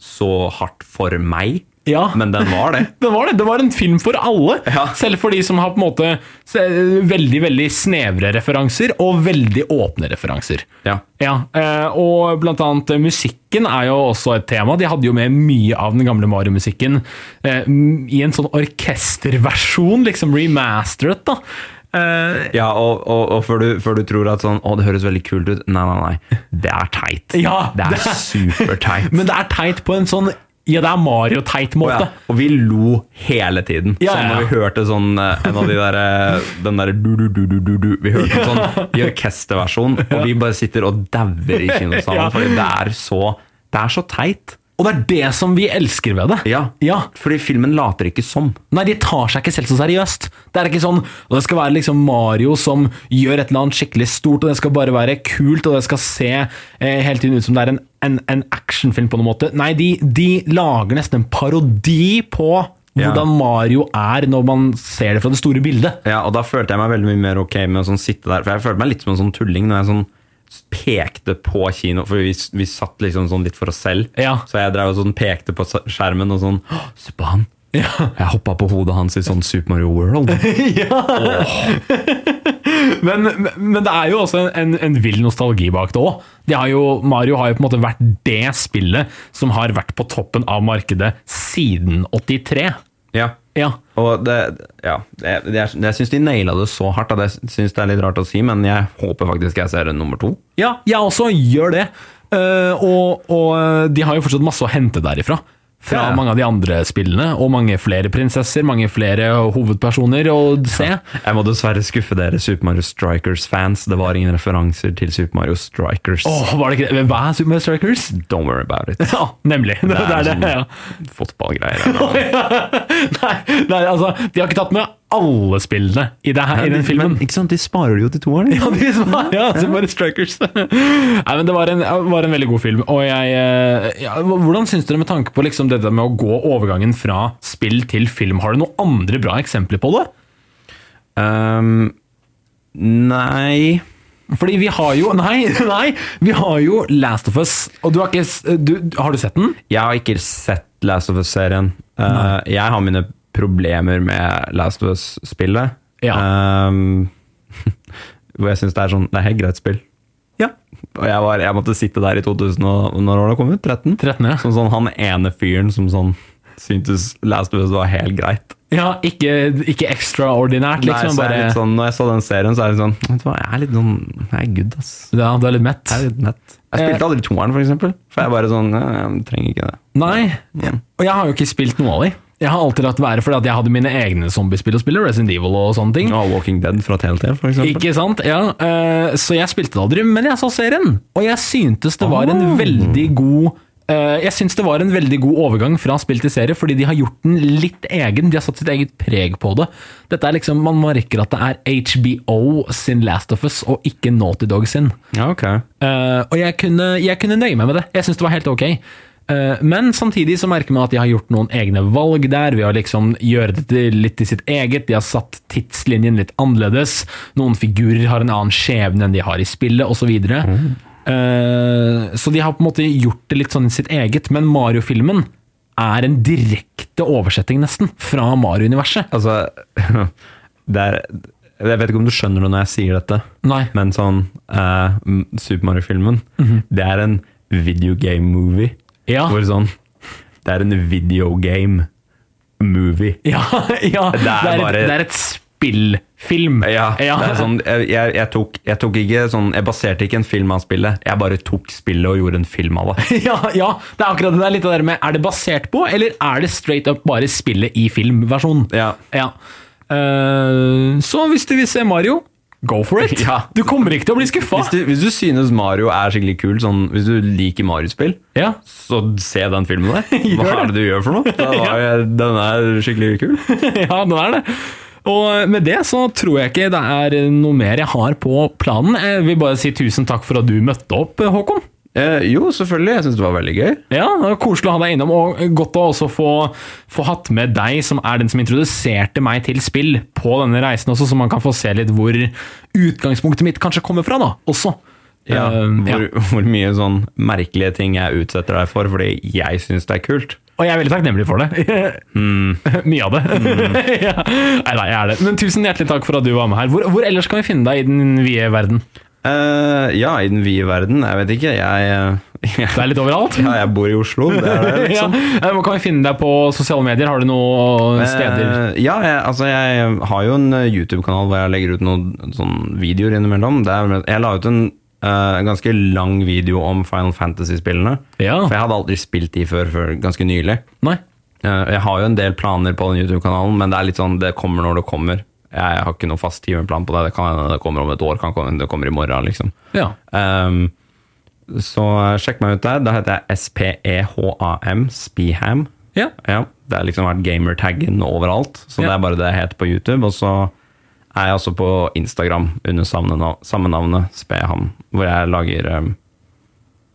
så hardt for meg, Ja. men den var det. den var det. Det var en film for alle. Ja. Selv for de som har på en måte veldig veldig snevre referanser og veldig åpne referanser. Ja. Ja, eh, og blant annet eh, musikken er jo også et tema. De hadde jo med mye av den gamle Mario-musikken eh, i en sånn orkesterversjon, liksom remasteret, da. Eh, Ja, og, og, og før, du, før du tror at sånn, å, det høres veldig kult ut. Nei, nei, nei. Det er teit. Ja, det er er- superteit. men det er teit på en sånn Ja, det er Mario-teit Og, måte. ja, og vi lo hele tiden. Ja, sånn ja, når vi hørte sånn eh, en av de der eh, Den derre du-du-du-du-du-du Vi hørte en sånn i orkesterversjon, og vi bare sitter og dauer i kinosalen. Ja. Fordi det er så Det er så teit. Og det er det som vi elsker ved det. Ja. ja. Fordi filmen later ikke som. Nei, de tar seg ikke selv så seriøst. Det er ikke sånn og det skal være liksom Mario som gjør et eller annet skikkelig stort, og det skal bare være kult, og det skal se eh, hele tiden ut som det er en, en, en actionfilm på noen måte. Nei, de, de lager nesten en parodi på hvordan Mario er når man ser det fra det store bildet. Ja, og da følte jeg meg veldig mye mer ok med å sånn sitte der. For jeg følte meg litt som en sånn tulling når jeg sånn pekte på kino, for vi, vi satt liksom sånn litt for oss selv. Ja. Så jeg drev og sånn pekte på skjermen og sånn Se på han! Ja. Jeg hoppa på hodet hans i sånn Super Mario World. Men, men det er jo også en, en vill nostalgi bak det òg. Mario har jo på en måte vært det spillet som har vært på toppen av markedet siden 83. Ja. Ja. Og det, ja, det, det, jeg, jeg syns de naila det så hardt at jeg syns det er litt rart å si, men jeg håper faktisk jeg ser en nummer to. Ja, jeg også gjør det. Uh, og, og de har jo fortsatt masse å hente derifra. Fra Ja. mange av de andre spillene, og mange flere prinsesser, mange flere hovedpersoner å se. Jeg må dessverre skuffe dere Super Mario Strikers-fans. Det var ingen referanser til Super Mario Strikers. Åh, var det ikke det? Hva er Super Mario Strikers? Don't worry about it. Ja, nemlig. Det, Det er det. sånn Ja. fotballgreier. nei, nei, altså, de har ikke tatt med alle spillene i, det her, i den filmen. Men ikke sant, de sparer det jo til toeren. Ja, de sparer, ja, så bare Strikers. Nei, men det var en, var en veldig god film. Og jeg, eh, ja, hvordan syns dere med tanke på liksom det med å gå overgangen fra spill til film? Har du noen andre bra eksempler på det? Um, nei Fordi vi har jo Nei, nei! Vi har jo Last of Us. Og du har ikke du, Har du sett den? Jeg har ikke sett Last of Us-serien. Uh, jeg har mine problemer med Last of Us-spillet. Ja. Um, hvor jeg syns det er sånn Det er helt greit spill. Ja. Og jeg, var, jeg måtte sitte der i 2000 og Når var det kommet? 13? 13, ja. Som sånn han ene fyren som sånn syntes Last of Us var helt greit. Ja, ikke, ikke ekstraordinært, Nei, liksom. så er bare, sånn, når jeg så den serien, så er det sånn Vet du hva, jeg er litt sånn Jeg er good, ass. ja, du er litt mett. Jeg er litt mett. Jeg spilte aldri toeren, for eksempel. For jeg bare sånn «Ja, Jeg trenger ikke det. Nei, og jeg har jo ikke spilt noe av de. Jeg har alltid latt være fordi at jeg hadde mine egne zombiespill å spille, Resident Evil og sånne ting. Ja, Walking Dead fra Telltale, for eksempel. Ikke sant? Ja, uh, Så jeg spilte det aldri, men jeg så serien. Og jeg syntes det var en Oh. veldig god uh, Jeg synes det var en veldig god overgang fra spill til serie, fordi de har gjort den litt egen. De har satt sitt eget preg på det. Dette er liksom, Man merker at det er HBO sin Last of Us, og ikke Naughty Dog sin. Ja, ok. Uh, og jeg kunne, jeg kunne nøye meg med det. Jeg syns det var helt ok. Eh, men samtidig så merker man at de har gjort noen egne valg der, ved å liksom gjøre det litt til sitt eget. De har satt tidslinjen litt annerledes. Noen figurer har en annen skjebne enn de har i spillet, osv. Så, uh, så de har på en måte gjort det litt sånn i sitt eget. Men Mario-filmen er en direkte oversetting, nesten, fra Mario-universet. Altså det er, Jeg vet ikke om du skjønner det når jeg sier dette, Nei. men sånn eh, Super Mario-filmen, det er en videogame-movie. Ja. Hvor sånn Det er en videogame movie. Ja, ja det, er er bare- et, det er et spillfilm. Ja, Det er sånn, jeg, jeg, tok, jeg tok ikke sånn Jeg baserte ikke en film av spillet, jeg bare tok spillet og gjorde en film av det. ja, ja, det er akkurat det der litt av det med Er det basert på, eller er det straight up bare spillet i filmversjon? Ja. Ja. Uh, så hvis du vil se Mario, go for it! Ja. Du kommer ikke til å bli skuffa! Hvis du, hvis du synes Mario er skikkelig kul, sånn, hvis du liker Mario-spill, Ja. så se den filmen der. Hva det. er det du gjør for noe? Jeg, den er skikkelig kul. ja, den er det. Og med det så tror jeg ikke det er noe mer jeg har på planen. Jeg vil bare si tusen takk for at du møtte opp, Håkon. Eh, jo, selvfølgelig. Jeg syns det var veldig gøy. Ja, det var Koselig å ha deg innom, og godt å også få, få hatt med deg, som er den som introduserte meg til spill på denne reisen også, så man kan få se litt hvor utgangspunktet mitt kanskje kommer fra, da, også. Ja, Eh, hvor, hvor mye sånn merkelige ting jeg utsetter deg for fordi jeg syns det er kult. Og jeg er veldig takknemlig for det. Mye av det. ja. Nei, nei, jeg er det. Men tusen hjertelig takk for at du var med her. Hvor, hvor ellers kan vi finne deg i den vide verden? Eh, ja, i den vide verden. Jeg vet ikke. Jeg, jeg, Det er litt overalt? ja, jeg bor i Oslo. Det er det, liksom. ja. Eh, Kan vi finne deg på sosiale medier? Har du noen steder? Uh, ja, jeg, altså jeg har jo en eh, YouTube-kanal hvor jeg legger ut noen sånn videoer innimellom. Det er, jeg la ut en uh, ganske lang video om Final Fantasy-spillene. Ja. For jeg hadde aldri spilt de før, før ganske nylig. Nei. Eh, jeg har jo en del planer på den YouTube-kanalen, men det er litt sånn, det kommer når det kommer. Jeg har ikke noen fast timeplan på det. Det kan hende det kommer om et år, kan hende det kommer i morgen, liksom. Ja. Um, så sjekk meg ut der. Da heter jeg SPEHAM, Speham. Ja. Ja, det har liksom vært gamertaggen overalt, så det er bare det jeg heter på YouTube. Og så er jeg også på Instagram under samme nav- samme navnet, Speham, hvor jeg lager ehm,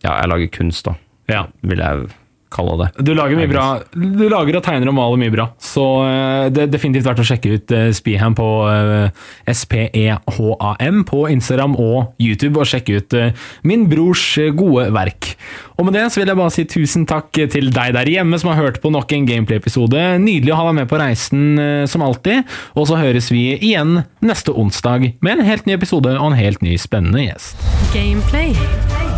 Ja, jeg lager kunst, da, ja. vil jeg kalle det. Du lager mye bra. Du lager og tegner og maler mye bra. Så eh, det er definitivt verdt å sjekke ut eh, Spiham på eh, SPEHAM på Instagram og YouTube, og sjekke ut eh, min brors gode verk. Og med det så vil jeg bare si tusen takk til deg der hjemme som har hørt på nok en Gameplay-episode. Nydelig å ha deg med på reisen som alltid. Og så høres vi igjen neste onsdag med en helt ny episode og en helt ny spennende gjest. Gameplay.